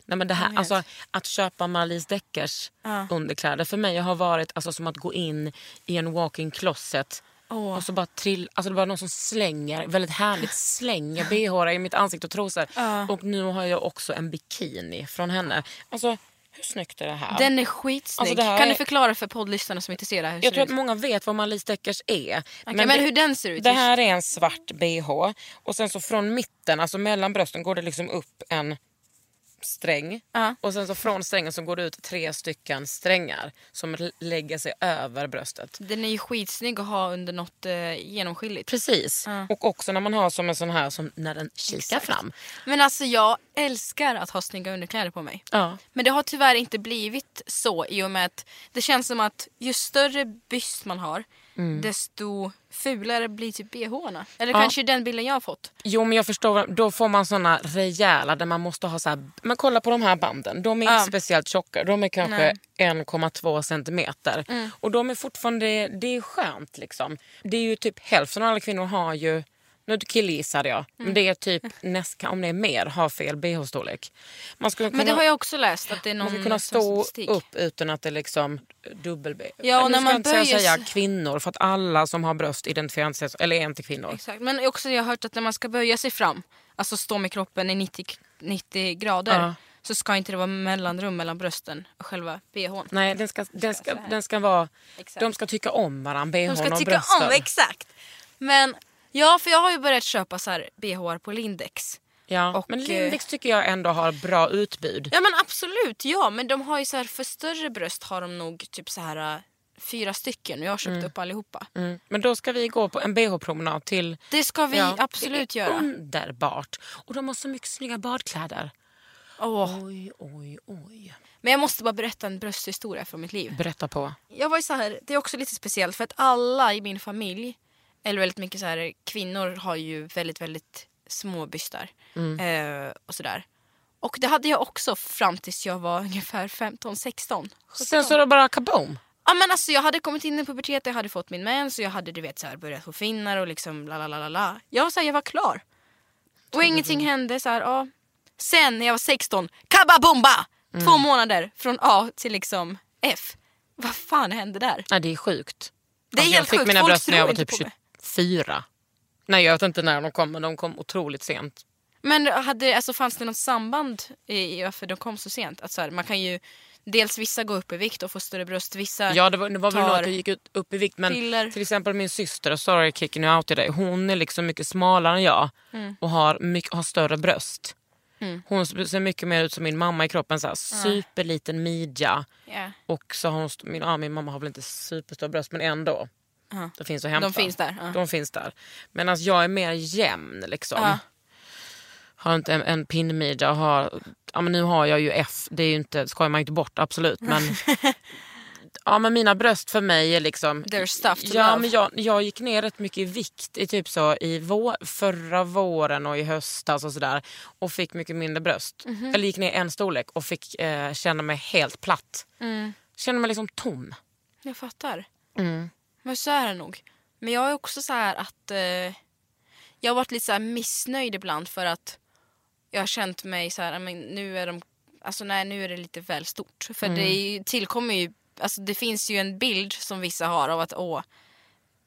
Nej, men det här, alltså, att köpa Marlies Deckers Ja. underkläder för mig har varit alltså, som att gå in i en walk-in closet Åh. och så bara trill, alltså det var någon som slänger, väldigt härligt slänger bh i mitt ansikte och trosor. Ja. Och nu har jag också en bikini från henne. Alltså hur snyggt är det här? Den är skitsnygg. Alltså, här kan är- du förklara för poddlyssnarna som inte ser det här jag tror att många vet vad Marlies Deckers är. men hur den ser ut? Det här är en svart bh och sen så från mitten, alltså mellan brösten går det liksom upp en sträng. Ja. Och sen så från strängen så går det ut tre stycken strängar som lägger sig över bröstet. Den är ju skitsnygg att ha under något eh, genomskinligt. Precis. Ja. Och också när man har som en sån här som när den kikar Exakt. fram. Men alltså jag älskar att ha snygga underkläder på mig. Ja. Men det har tyvärr inte blivit så i och med att det känns som att ju större byst man har desto fulare blir typ bhna. Eller Ja. kanske den bilden jag har fått. Jo men jag förstår, då får man såna rejäla där man måste ha så här, men kolla på de här banden, de är Ja. inte speciellt tjocka, de är kanske Nej. 1,2 centimeter. Och de är fortfarande, det är skönt liksom. Det är ju typ hälften av alla kvinnor har ju, nu killgissade jag, men det är typ nästan, om det är mer, har fel bh-storlek. Man skulle kunna, Men det har jag också läst att det är man någon ska kunna stå statistik. upp utan att det liksom dubbel Ja, och Nu när ska man inte böjer säga kvinnor för att alla som har bröst identifierar sig eller är inte kvinnor. Exakt. Men också jag har hört att när man ska böja sig fram, alltså stå med kroppen i 90, 90 grader, Ja. så ska inte det vara mellanrum mellan brösten och själva bhn. Nej, den ska, den ska, den ska vara... Exakt. De ska tycka om varandra, bhn De ska och tycka brösten. om, exakt. Men ja, för jag har ju börjat köpa så här bh på Lindex. Ja, Och, men eh, Lindex tycker jag ändå har bra utbud. Ja men absolut, ja. Men de har ju så här, för större bröst har de nog typ så här äh, fyra stycken och jag har köpt upp allihopa. Mm. Men då ska vi gå på en bh-promenad till... Det ska vi Ja, absolut det är göra. Underbart! Och de har så mycket snygga badkläder. Åh. Oj, oj, oj. Men jag måste bara berätta en brösthistoria från mitt liv. Berätta på. Jag var ju så här, det är också lite speciellt för att alla i min familj, eller väldigt mycket så här, kvinnor har ju väldigt, väldigt små bystar. Mm. Eh, och sådär. Och det hade jag också fram tills jag var ungefär 15, 16. 17. Sen så det bara kaboom? Ja men alltså jag hade kommit in i puberteten, jag hade fått min mens och jag hade du vet så här, börjat få finnar och liksom la la la la. Jag var så jag var klar. Och ingenting det. hände så ja. Sen när jag var 16, kababomba! Mm. Två månader från A till liksom F. Vad fan hände där? Ja det är sjukt. Det är alltså, helt jag fick sjukt. mina bröst när jag var typ 20, fyra. Nej, jag vet inte när de kom, men de kom otroligt sent. Men hade, alltså, fanns det något samband i, varför de kom så sent? Att så här, man kan ju dels vissa går upp i vikt och får större bröst, vissa Ja, det var, det var väl några som gick upp i vikt. Men piller. till exempel min syster, sorry kicking you out i dig, hon är liksom mycket smalare än jag mm. och har, mycket, har större bröst. Mm. Hon ser mycket mer ut som min mamma i kroppen. Så här. Superliten midja. Yeah. Och så har hon, min, ah, min mamma har väl inte superstora bröst men ändå. Ja. Det finns att hämta. De finns där, ja. De finns där. Men alltså, jag är mer jämn liksom. Ja. Har inte en, en pinnmidja. och Har, ja, men nu har jag ju F. Det är ju inte, skojar man ju inte bort absolut. Men, ja, men mina bröst för mig är liksom... They're stuff to ja, love. men jag, jag gick ner rätt mycket i vikt i typ så i vår, förra våren och i höstas och sådär. Och fick mycket mindre bröst. Mhm. Eller gick ner en storlek och fick eh, känna mig helt platt. Mm. Kände mig liksom tom. Jag fattar. Mm. Men så är det nog. Men jag är också så här att eh, jag har varit lite så missnöjd ibland för att jag har känt mig så här, "Ja, men nu är de, alltså nej nu är det lite väl stort. För det är ju, tillkommer ju, alltså det finns ju en bild som vissa har av att åh,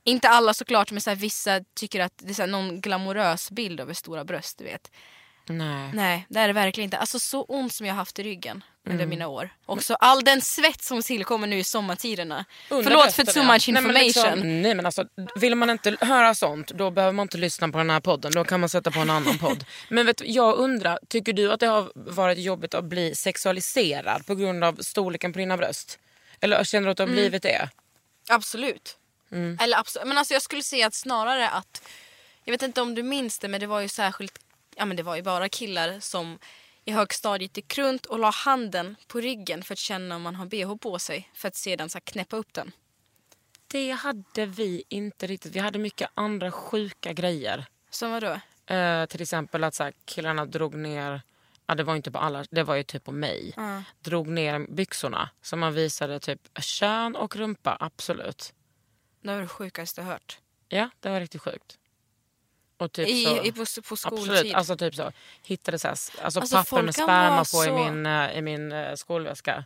inte alla såklart men så här, vissa tycker att det är så här, någon glamorös bild av stora bröst du vet. Nej. Nej, det är det verkligen inte. Alltså så ont som jag har haft i ryggen under Mm. mina år. Också all den svett som tillkommer nu i sommartiderna. Under Förlåt för too much Nej, men information. liksom, nej men alltså, vill man inte höra sånt då behöver man inte lyssna på den här podden. Då kan man sätta på en annan podd. Men vet, jag undrar, tycker du att det har varit jobbigt att bli sexualiserad på grund av storleken på dina bröst? Eller känner du att det Mm. har blivit det? Absolut. Mm. Eller absolut. Men alltså jag skulle säga att snarare att, jag vet inte om du minns det men det var ju särskilt, ja men det var ju bara killar som i högstadiet gick runt och la handen på ryggen för att känna om man har bh på sig för att sedan så knäppa upp den. Det hade vi inte riktigt. Vi hade mycket andra sjuka grejer. Som vadå? Eh, till exempel att så här, killarna drog ner, ja, det var inte på alla, det var ju typ på mig. Ja. Drog ner byxorna så man visade typ kön och rumpa, absolut. Det var det sjukaste jag hört. Ja, det var riktigt sjukt. Och typ I, så, i, på, på skoltid. absolut, alltså typ så. Hittade så här, alltså, Alltså, papper med sperma på så- i min, eh, i min eh, skolväska.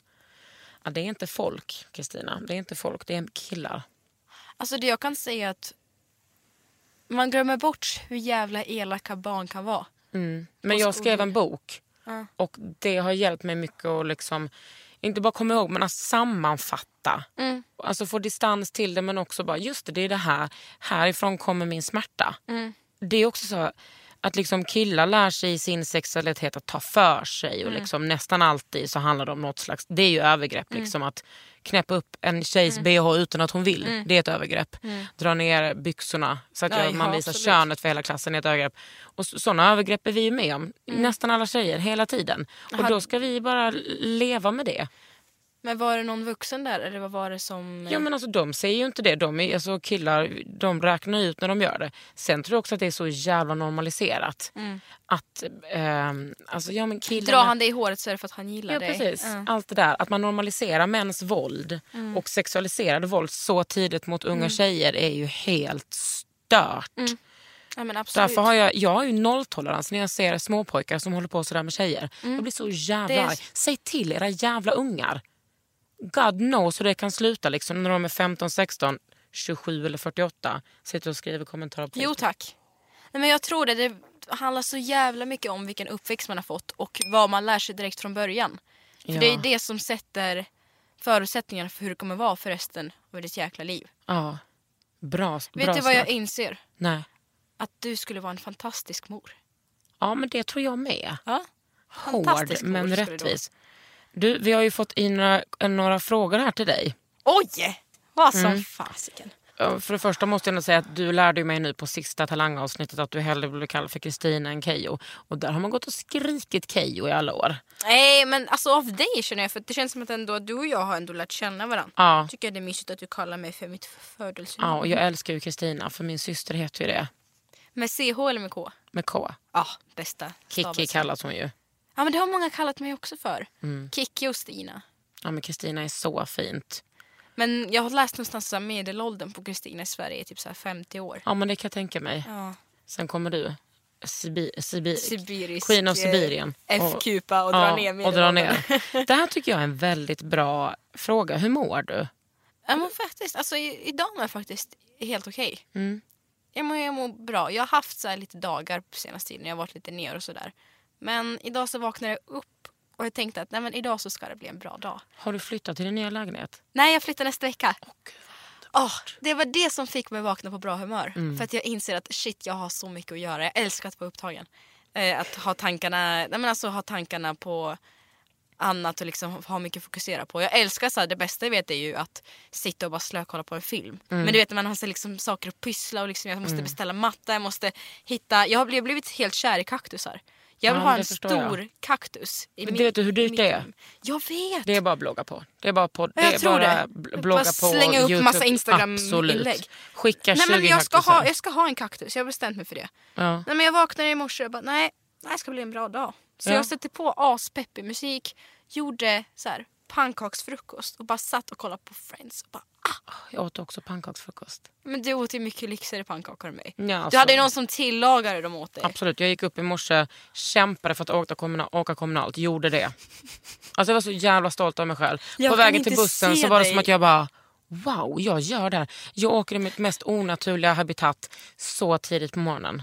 Ja, det är inte folk, Kristina. Det är inte folk, det är killar. Alltså det jag kan säga att man glömmer bort hur jävla elaka barn kan vara. Men På jag skrev en bok Ja. och det har hjälpt mig mycket att liksom, inte bara komma ihåg men att sammanfatta. Mm. Alltså få distans till det men också bara just det, det är det här. Härifrån kommer min smärta. Mm. Det är också så att liksom killar lär sig i sin sexualitet att ta för sig och Mm. liksom nästan alltid så handlar det om något slags, det är ju övergrepp Mm. liksom att knäppa upp en tjejs bh utan att hon vill. Det är ett övergrepp. Dra ner byxorna så att Mm. Ja, jag, man ja, visar absolut. könet för hela klassen är ett övergrepp. Och så- sådana övergrepp är vi med om. Mm. Nästan alla tjejer, hela tiden. Och då ska vi bara leva med det. Men var det någon vuxen där eller vad var det som... Ja men alltså de säger ju inte det. De är, alltså, killar de räknar ut när de gör det. Sen tror jag också att det är så jävla normaliserat. Att, ehm, alltså ja men killarna... Drar han dig i håret så är det för att han gillar Ja dig. precis. Ja. Allt det där. Att man normaliserar mäns våld Mm. och sexualiserade våld så tidigt mot unga tjejer är ju helt stört. Ja, men absolut. Därför har jag, jag har ju nolltolerans när jag ser småpojkar som håller på sådär med tjejer. Jag blir så jävla är- arg. Säg till era jävla ungar. God knows hur det kan sluta liksom, när de är 15, 16, 27 eller 48. Sitter och skriver kommentarer på Jo tack. Nej, men jag tror det. Det handlar så jävla mycket om vilken uppväxt man har fått och vad man lär sig direkt från början. För Ja. det är det som sätter förutsättningarna för hur det kommer vara för resten av ditt jäkla liv. Ja. Bra, Vet bra du vad jag inser? Nej. Att du skulle vara en fantastisk mor. Ja men det tror jag med. Ja. Hård men rättvis. Du, vi har ju fått in några, några frågor här till dig. Oj! Vad som Mm. fasiken. Ja, För det första måste jag säga att du lärde mig nu på sista talangavsnittet att du hellre blev kallad för Kristina än Keyyo. Och där har man gått och skrikit Keyyo i alla år. Nej men alltså av dig känner jag för det känns som att ändå du och jag har ändå lärt känna varandra. Ja. Tycker jag det är mysigt att du kallar mig för mitt Ja, födelsenamn. och jag älskar ju Kristina för min syster heter ju det. Med CH eller med K? Med K. Ja, bästa stavelsen. kallas hon ju. Ja men det har många kallat mig också för. Mm. Kikki och Stina. Ja men Kristina är så fint. Men jag har läst någonstans att medelåldern på Kristina i Sverige är typ så här 50 år. Ja men det kan jag tänka mig. Ja. Sen kommer du. Sibi, Sibi, Sibirisk Queen of Sibirien. eh, Och- F-kupa och dra ja, ner och dra ner. Det här tycker jag är en väldigt bra fråga. Hur mår du? Ja men faktiskt, alltså idag mår jag faktiskt helt okej. Mm. Jag, mår, jag mår bra. Jag har haft så här lite dagar på senaste tiden, jag har varit lite ner och sådär. Men idag så vaknade jag upp och jag tänkte att nej, men idag så ska det bli en bra dag. Har du flyttat till din nya lägenhet? Nej, jag flyttar nästa vecka. Åh, det var det som fick mig vakna på bra humör. Mm. För att jag inser att shit, jag har så mycket att göra. Jag älskar att vara upptagen. Eh, att ha tankarna, nej, men alltså, ha tankarna på annat och liksom ha mycket att fokusera på. Jag älskar så här, det bästa jag vet är ju att sitta och bara slökolla på en film. Mm. Men du vet när man har så liksom saker att pyssla och liksom, jag måste beställa matta, jag måste hitta, jag har blivit- blivit helt kär i kaktusar. Jag vill Ja, ha en förstår jag. stor kaktus. I Men min- vet du hur dyrt det är? Jag vet! Det är bara att blogga på. Det är bara, på, det Jag är tror bara det. bl- blogga Bara på slänga upp YouTube. massa Instagram-inlägg. Absolut. Skicka Nej 20 men jag ska, kaktusar. ha, jag ska ha en kaktus, jag har bestämt mig för det. Ja. Nej, men jag vaknade i morse och bara nej, det här ska bli en bra dag. Så Ja. jag satte på aspeppig musik, gjorde så här pannkaksfrukost och bara satt och kollade på Friends. Och bara, ah. Jag åt också pannkaksfrukost. Men du åt ju mycket lyxigare pannkakor än mig. Ja, Du hade ju någon som tillagade dem åt dig. Absolut. Jag gick upp i morse, kämpade för att åka, kommunal, åka kommunalt, gjorde det. Alltså jag var så jävla stolt av mig själv. Jag på vägen till bussen se så var det dig. som att jag bara Wow, jag gör det här. Jag åker i mitt mest onaturliga habitat så tidigt på morgonen.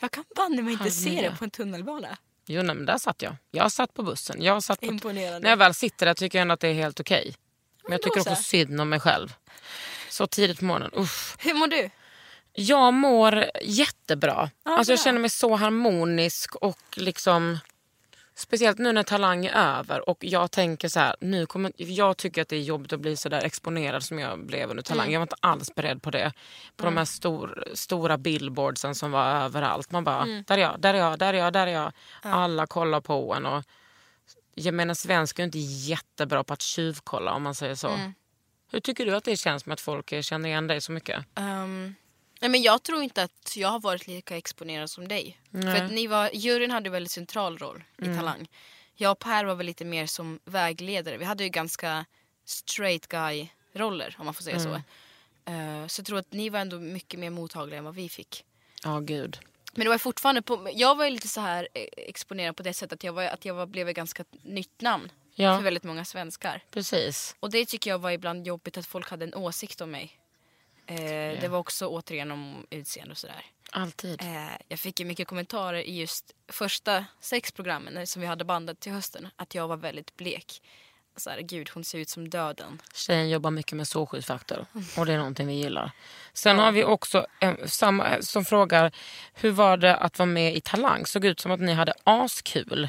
Jag kan banne mig inte Halv se det på en tunnelbana. Jo, nej, men där satt jag. Jag satt på bussen. Jag satt på... Imponerande. När jag väl sitter där tycker jag ändå att det är helt okej. Men jag tycker så. också synd om mig själv. Så tidigt på morgonen. Uff. Hur mår du? Jag mår jättebra. Ja, alltså jag känner mig så harmonisk och liksom... Speciellt nu när Talang är över och jag tänker så här, nu kommer, jag tycker att det är jobbigt att bli så där exponerad som jag blev under Talang. Mm. Jag var inte alls beredd på det. På de här stor, stora billboardsen som var överallt. Man bara, Mm. där är jag, där är jag, där är jag, där är jag. Alla kollar på en. Och, jag menar svensk är inte jättebra på att tjuvkolla om man säger så. Mm. Hur tycker du att det känns med att folk känner igen dig så mycket? Ehm, nej men jag tror inte att jag har varit lika exponerad som dig. Nej. Mm. För att ni var, juryn hade en väldigt central roll i Talang. Jag och Per var väl lite mer som vägledare. Vi hade ju ganska straight guy-roller om man får säga Mm. så. Eh, så jag tror att ni var ändå mycket mer mottagliga än vad vi fick. Ja, gud. Men det var fortfarande på, jag var ju lite så här eh, exponerad på det sättet att jag, var, att jag var, blev ett ganska nytt namn Ja. för väldigt många svenskar. Precis. Och det tycker jag var ibland jobbigt att folk hade en åsikt om mig. Eh, Det var också återigen om utseende och sådär. Alltid. Eh, jag fick ju mycket kommentarer i just första sex programmen eh, som vi hade bandat till hösten. Att jag var väldigt blek. Så här, Gud, hon ser ut som döden. Tjejen jobbar mycket med solskyddsfaktor och det är någonting vi gillar. Sen har vi också en samma, som frågar hur var det att vara med i Talang? Såg ut som att ni hade askul.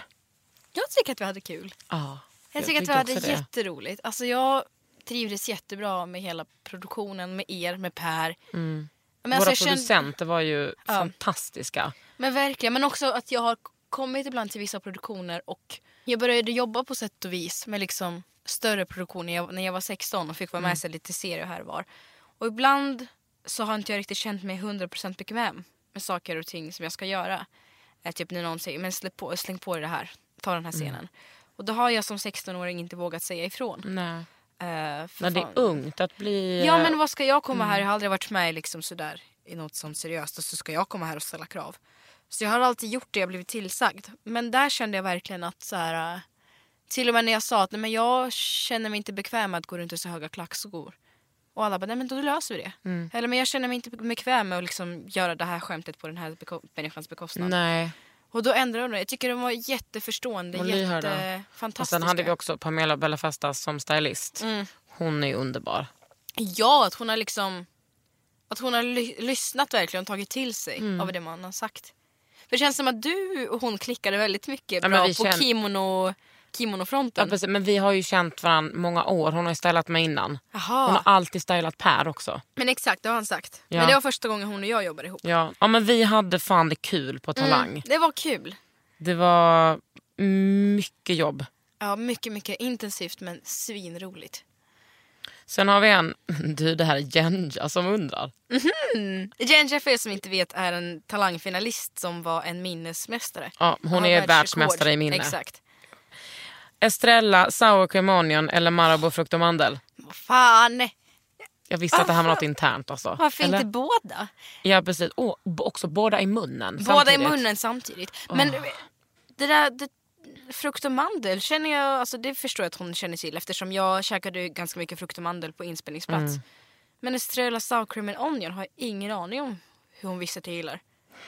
Jag tycker att vi hade kul. Ja, Jag tycker att vi hade det. jätteroligt. Alltså jag trivdes jättebra med hela produktionen, med er, med Per. Men Våra alltså jag kände- producenter var ju fantastiska. Men verkligen, men också att jag har kommit ibland till vissa produktioner och jag började jobba på sätt och vis med liksom större produktioner jag, när jag var 16 och fick vara med sig lite serier här och var. Och ibland så har inte jag riktigt känt mig 100% bekväm med saker och ting som jag ska göra. Eh, typ när någon säger men släpp på, släng på det här, ta den här scenen. Och då har jag som 16-åring inte vågat säga ifrån. Nej. För Men det är ungt att bli... Ja men vad ska jag komma här? Jag har aldrig varit med liksom sådär i något sånt seriöst och så ska jag komma här och ställa krav. Så jag har alltid gjort det jag blivit tillsagd. Men där kände jag verkligen att så här, äh, till och med när jag sa att nej, men jag känner mig inte bekväm med att gå runt i så höga klackskor. Och alla bara, nej men då löser vi det. Mm. Eller men jag känner mig inte bekväm med att liksom göra det här skämtet på den här beko- människans bekostnad. Nej. Och då ändrade de det. Jag tycker de var jätteförstående, Och lyhörda. Och jättefantastiska. sen hade vi också Pamela Bellafestas som stylist. Mm. Hon är underbar. Ja, att hon har liksom att hon har ly- lyssnat verkligen och tagit till sig Mm. av det man har sagt. För det känns som att du och hon klickade väldigt mycket Ja, bra vi på känner- kimono Ja, kimonofronten. precis. Men vi har ju känt varandra många år. Hon har ju stylat mig innan. Jaha. Hon har alltid stylat Per också. Men exakt, det har han sagt. Ja. Men det var första gången hon och jag jobbade ihop. Ja. ja men vi hade fan det kul på Talang. Mm, det var kul. Det var mycket jobb. Ja, mycket, mycket intensivt men svinroligt. Sen har vi en, du det här är Jenja som undrar. Jenja för er som inte vet är en talangfinalist som var en minnesmästare. Ja, hon är världsmästare i minne. Exakt. Estrella, sour cream onion eller Marabou frukt och mandel? Vad fan! Jag visste att det här var något internt alltså. Varför Eller? inte båda? Ja precis. Och också båda i munnen Båda i samtidigt. munnen samtidigt. Men det där det, frukt och mandel känner jag, alltså det förstår jag att hon känner till eftersom jag käkade ganska mycket frukt och mandel på inspelningsplats. Mm. Men Estrella sour cream and onion har jag ingen aning om hur hon visste att jag gillar.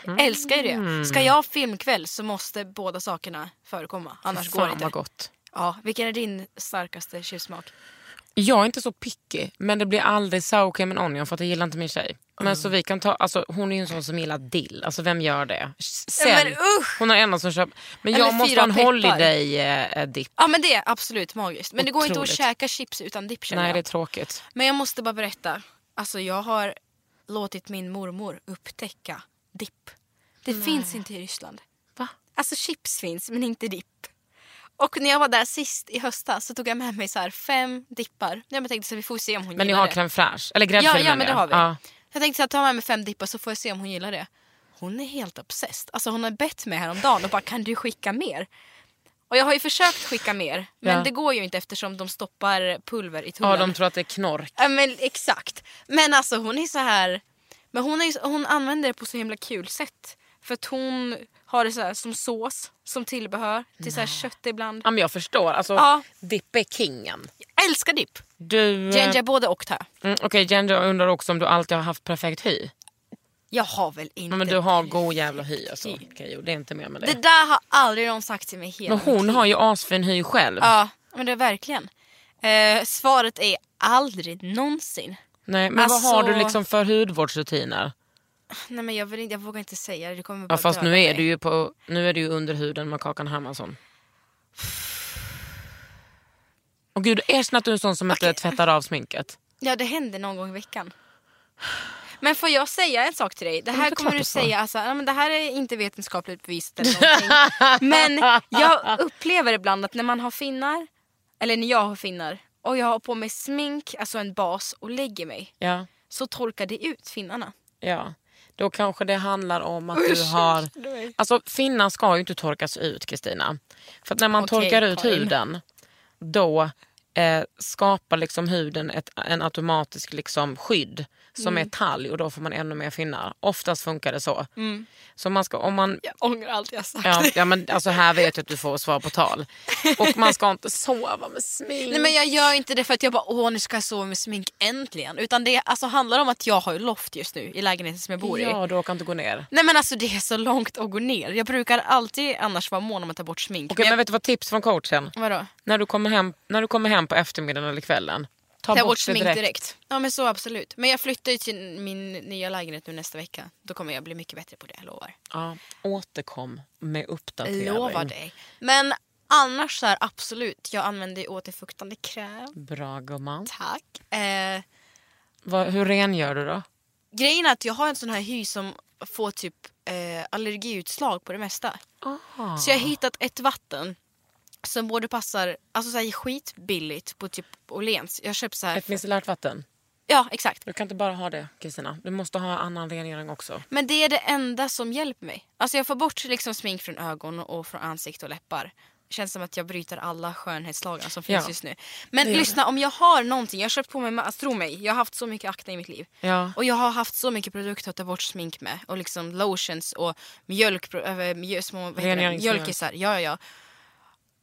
Mm. Älskar ju det. Ska jag ha filmkväll så måste båda sakerna förekomma. Annars går det Fan inte. vad gott. Ja, vilken är din starkaste chipsmak? Jag är inte så picky men det blir aldrig sour cream and onion för att jag gillar inte min tjej. Men så vi kan ta, alltså, hon är ju en sån som gillar dill. Alltså vem gör det? Sälj. men usch! Hon är en som köper. Men jag måste fyra ha en peppar. holiday eh, dip. Ja men det är absolut magiskt. Men det går inte att Otroligt. käka chips utan dipp Nej jag. det är tråkigt. Men jag måste bara berätta. Alltså jag har låtit min mormor upptäcka dipp. Det finns inte i Ryssland. Va? Alltså chips finns men inte dipp. Och när jag var där sist i höstas så tog jag med mig så här fem dippar. Jag tänkte så vi får se om hon Men ni har crème fraîche? Eller Ja, gräddfil ja menar men det har vi. Ja. Jag tänkte så här, ta med mig fem dippar så får jag se om hon gillar det. Hon är helt obsessed. Alltså hon har bett mig häromdagen och bara kan du skicka mer? Och jag har ju försökt skicka mer men Ja. det går ju inte eftersom de stoppar pulver i tullen. ja, de tror att det är knork. Ja men exakt. Men alltså hon är så här. Men hon, är, hon använder det på så himla kul sätt. För att hon har det så här som sås, som tillbehör till så här kött ibland. Ja, men jag förstår. Alltså, Ja. Dipp är kingen. Jag älskar dipp. Du, eh, Ginger både och tar mm, Okej, Ginger undrar också om du alltid har haft perfekt hy. Jag har väl inte... Men du har god jävla hy alltså. Jo, det är inte mer med det. Det där har aldrig någon sagt till mig hela men hon har ju asfin hy själv. Ja, men det är verkligen. Eh, svaret är aldrig någonsin. Nej, men Alltså- vad har du liksom för hudvårdsrutiner? Nej men jag, vill inte, jag vågar inte säga det. det kommer bara Ja, fast nu är, mig. du ju på, nu är du ju under huden med Kakan Hermansson. Och gud, erkänn att du är en sån som inte tvättar av sminket. Ja, det händer någon gång i veckan. Men får jag säga en sak till dig? Det här kommer du säga, alltså, ja, men det här är inte vetenskapligt bevisat eller någonting. men jag upplever ibland att när man har finnar, eller när jag har finnar, och jag har på mig smink, alltså en bas, och lägger mig, Ja, så torkar det ut finnarna. ja. Då kanske det handlar om att du har... Alltså finnar ska ju inte torkas ut Kristina. För när man Okej, torkar ut huden då eh, skapar liksom huden ett, en automatisk liksom skydd som Mm. är talg och då får man ännu mer finnar. Oftast funkar det så. Så man ska, om man Jag ångrar allt jag sagt. Ja, ja men alltså här vet jag att du får svar på tal. Och man ska inte sova med smink. Nej men jag gör inte det för att jag bara åh nu ska jag sova med smink äntligen. Utan det alltså, handlar om att jag har loft just nu i lägenheten som jag bor i. Ja, du kan inte gå ner. Nej men alltså det är så långt att gå ner. Jag brukar alltid annars vara mån om att ta bort smink. Okej, Men men vet du vad tips från coachen? jag, vadå? När du kommer hem, när du kommer hem på eftermiddagen eller kvällen. Ta, Ta bort, det smink direkt. direkt. Ja men så absolut. Men jag flyttar ju till min nya lägenhet nu nästa vecka. Då kommer jag bli mycket bättre på det, jag lovar. Ja, återkom med uppdatering. Lovar dig. Men annars så här absolut. Jag använder ju återfuktande kräm. Bra gumman. Tack. Eh, Vad- hur rengör du då? grejen är att jag har en sån här hy som får typ eh, allergiutslag på det mesta. Aha. Så jag har hittat ett vatten som både passar, alltså så här skitbilligt på typ Åhléns. Jag köpt så här. Ett micellärt vatten. Ja exakt. Du kan inte bara ha det Kristina. Du måste ha annan rengöring också. Men det är det enda som hjälper mig. Alltså jag får bort liksom smink från ögon och från ansikte och läppar. Det känns som att jag bryter alla skönhetslagar som finns Ja. just nu. Men lyssna, om jag har någonting, jag har köpt på mig, alltså, tro mig, jag har haft så mycket akne i mitt liv. Ja. Och jag har haft så mycket produkter att ta bort smink med. Och liksom lotions och mjölk, äh, mjö, små mjölkisar. Ja, ja, ja.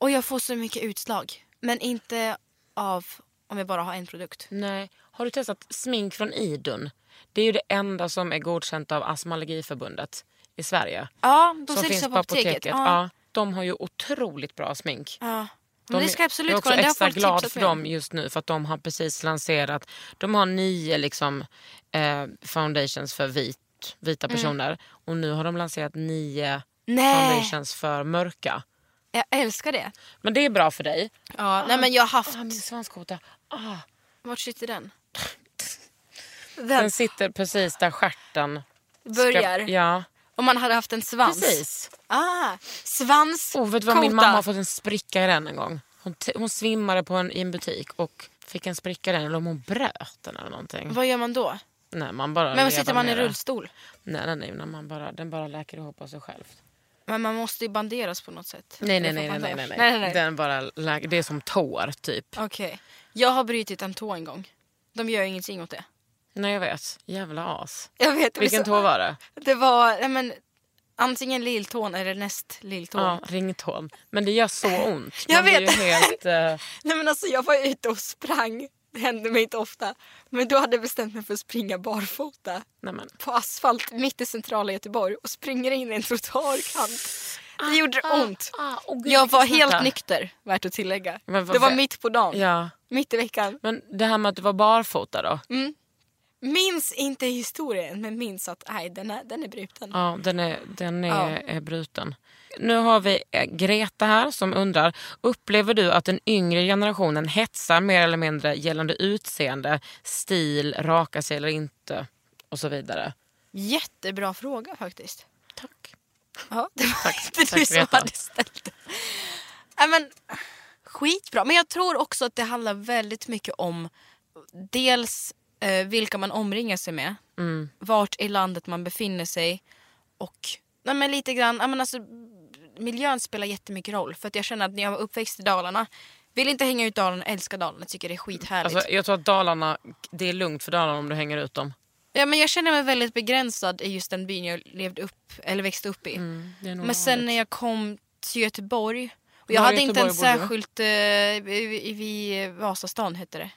Och jag får så mycket utslag. Men inte av om jag bara har en produkt. Nej. Har du testat smink från Idun? Det är ju det enda som är godkänt av Astma Allergiförbundet i Sverige. Ja, de som finns på apoteket. Ja. Ja. de har ju otroligt bra smink. Ja. De, Men det ska jag absolut jag är också kolla. Extra glad för dem just nu för att de har precis lanserat, de har nio liksom, eh, foundations för vit, vita Mm. personer och nu har de lanserat nio Nej. foundations för mörka. Jag älskar det. Men det är bra för dig. Ja, nej men jag har haft... Ah, min svanskota. Ah. Vart sitter den? Den Den sitter precis där stjärten ska- börjar. Ja, Om man hade haft en svans. precis. Ah, svans. Oh, vet du vad min mamma har fått en spricka i den en gång? Hon, hon svimmade på en, i en butik och fick en spricka i den. Eller om hon bröt den eller någonting. Vad gör man då? Nej, man bara Men sitter man i rullstol? Nej, nej, nej. Man bara, den bara läker ihop av sig själv. Men man måste ju banderas på något sätt. Nej, nej, nej. nej, nej, bandage. nej, nej, nej. Den bara det är som tår typ. Okej. Jag har brutit en tå en gång. De gör ingenting åt det. Nej, jag vet. Jävla as. Jag vet. Vilken tå var det? Det var nej, men, antingen lilltån eller näst lilltån. Ja, ringtån. Men det gör så ont. Jag Man vet. Helt, eh, Nej, men alltså, jag var ute och sprang. Det hände mig inte ofta. Men då hade jag bestämt mig för att springa barfota nej, men. på asfalt mitt i centrala Göteborg och springer in i en trottoarkant. Det gjorde ont. Ah, åh, gud, Jag var helt smärta. nykter, värt att tillägga. Det var mitt på dagen. Ja. Mitt i veckan. Men det här med att du var barfota då? Minns inte historien, men minns att nej, den, är, den är bruten. Ja, den är, den är, Ja. är bruten. Nu har vi eh, Greta här som undrar, upplever du att den yngre generationen hetsar mer eller mindre gällande utseende, stil, raka sig eller inte och så vidare? Jättebra fråga faktiskt. Tack. Ja, det var Tack, inte tack, du som Greta. hade ställt den. Nej, men, skitbra. Men jag tror också att det handlar väldigt mycket om dels eh, vilka man omringar sig med, Mm. vart i landet man befinner sig och nej, men lite grann, men alltså, miljön spelar jättemycket roll. För att jag känner att när jag var uppväxt i Dalarna, vill inte hänga ut Dalarna, älskar Dalarna, tycker det är skithärligt. Alltså, jag tror att Dalarna, det är lugnt för Dalarna om du hänger ut dem. ja, men jag känner mig väldigt begränsad i just den byn jag levde upp, eller växte upp i. Mm, Men sen vanligt. när jag kom till Göteborg. Och Var jag i hade inte en Göteborg bodde du? särskilt... Eh, i- vid Vasastan hette det.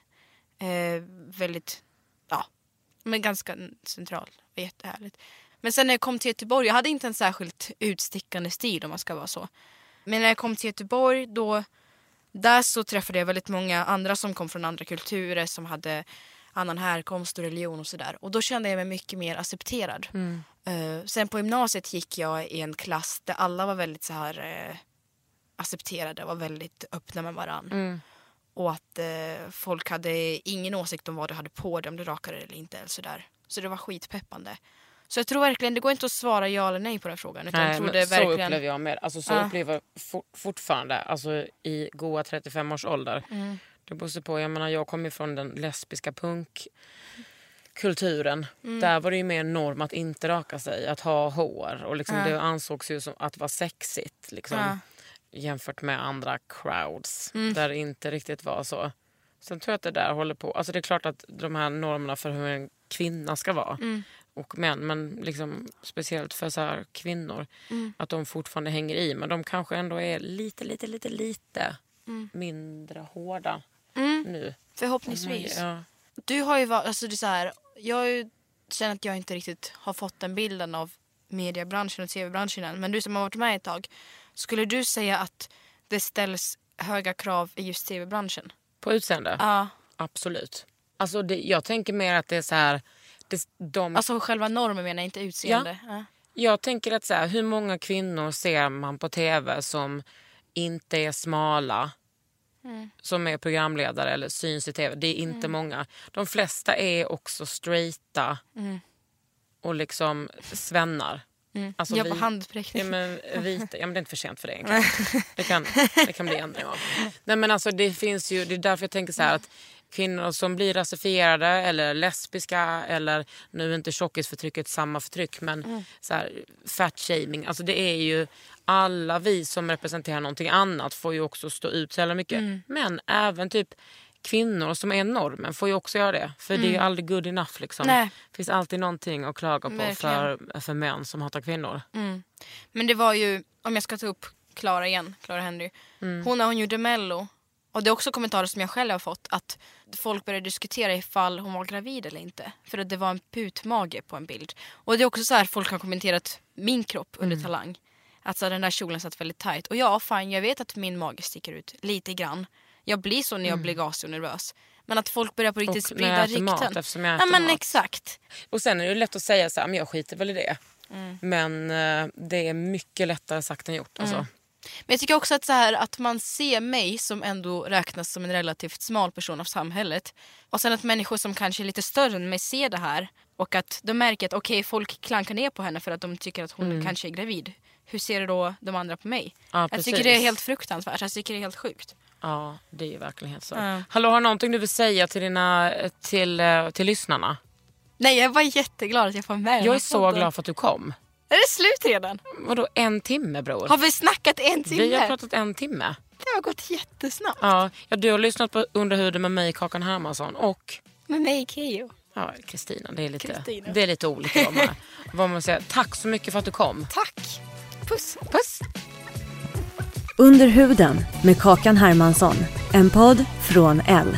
Eh, väldigt... Ja, men ganska central. Det var jättehärligt. Men sen när jag kom till Göteborg, jag hade inte en särskilt utstickande stil om man ska vara så. Men när jag kom till Göteborg då... Där så träffade jag väldigt många andra som kom från andra kulturer som hade annan härkomst och religion och sådär. Och då kände jag mig mycket mer accepterad. Eh, sen på gymnasiet gick jag i en klass där alla var väldigt så här eh, accepterade och var väldigt öppna med varann. Och att eh, folk hade ingen åsikt om vad du hade på dig, om du rakade eller inte. Eller sådär. Så det var skitpeppande. Så jag tror verkligen, det går inte att svara ja eller nej på den frågan. Utan jag Nej, tror men det så verkligen... upplever jag med. Alltså, så Ja. upplever jag for, fortfarande alltså, i goa 35 års ålder. Mm. Det beror på, jag menar jag kommer från den lesbiska punkkulturen. Mm. Där var det ju mer norm att inte raka sig, att ha hår. Och liksom Ja. Det ansågs ju som att vara sexigt. Liksom, Ja. Jämfört med andra crowds Mm. där det inte riktigt var så. Sen tror jag att det där håller på. Alltså det är klart att de här normerna för hur en kvinna ska vara Mm. Och män, men liksom speciellt för så här kvinnor, Mm. att de fortfarande hänger i. Men de kanske ändå är lite, lite, lite, lite Mm. mindre hårda nu. Förhoppningsvis. Ja. Du har ju varit, alltså det är så här, jag känner att jag inte riktigt har fått den bilden av mediebranschen och tv-branschen än. Men du som har varit med ett tag, skulle du säga att det ställs höga krav i just tv-branschen? På utseende? Ja. Absolut. Alltså det, jag tänker mer att det är så här... Det, de, Alltså själva normen menar jag, inte utseende. Ja. Jag tänker att så här, hur många kvinnor ser man på tv som inte är smala? Som är programledare eller syns i tv. Det är inte många. De flesta är också straighta och liksom svennar. Alltså jag på vi- handpräckning. Ja, men, vita. Ja, men det är inte för sent för det egentligen. Det kan, det kan bli ändring av. Nej, men alltså, det, finns ju, det är därför jag tänker så här att kvinnor som blir rasifierade eller lesbiska eller nu är inte tjockisförtrycket samma förtryck men så här, fat shaming. Alltså det är ju alla vi som representerar någonting annat får ju också stå ut så jävla mycket. Men även typ kvinnor som är normen får ju också göra det. För det är ju aldrig good enough liksom. Det finns alltid någonting att klaga på Verkligen. för, för män som hatar kvinnor. Men det var ju, om jag ska ta upp Clara igen, Clara Henry. Mm. Hon när hon gjorde mello, och det är också kommentarer som jag själv har fått, att folk började diskutera ifall hon var gravid eller inte. För att det var en putmage på en bild. Och det är också så här folk har kommenterat min kropp under Mm. Talang. Att så här, den där kjolen satt väldigt tight. Och ja, fine, jag vet att min mage sticker ut lite grann. Jag blir så när jag blir gasig och nervös. Men att folk börjar på riktigt Mm. Och sprida äter mat, rykten. eftersom jag ja äter men mat. exakt. Och sen är det lätt att säga så här, men jag skiter väl i det. Mm. Men eh, det är mycket lättare sagt än gjort. Alltså. Men jag tycker också att, så här, att man ser mig som ändå räknas som en relativt smal person av samhället. Och sen att människor som kanske är lite större än mig ser det här. Och att de märker att okej, folk klankar ner på henne för att de tycker att hon kanske är gravid. Hur ser då de andra på mig? Ja, jag tycker det är helt fruktansvärt. Jag tycker det är helt sjukt. Ja, det är ju verkligen så. Ja. Hallå, har du någonting du vill säga till, dina, till, eh, till lyssnarna? Nej, jag är bara jätteglad att jag får med Jag är så glad för att du kom. Är det slut redan? Vadå en timme bror? Har vi snackat en timme? Vi har pratat en timme. Det har gått jättesnabbt. Ja, ja, du har lyssnat på Under huden med mig, Kakan Hermansson och Med mig Keyyo. ja, Kristina. Det, är lite- det är lite olika. Vad man, vad man säger. Tack så mycket för att du kom. Tack. Puss. Puss! Under huden med Kakan Hermansson. En podd från L.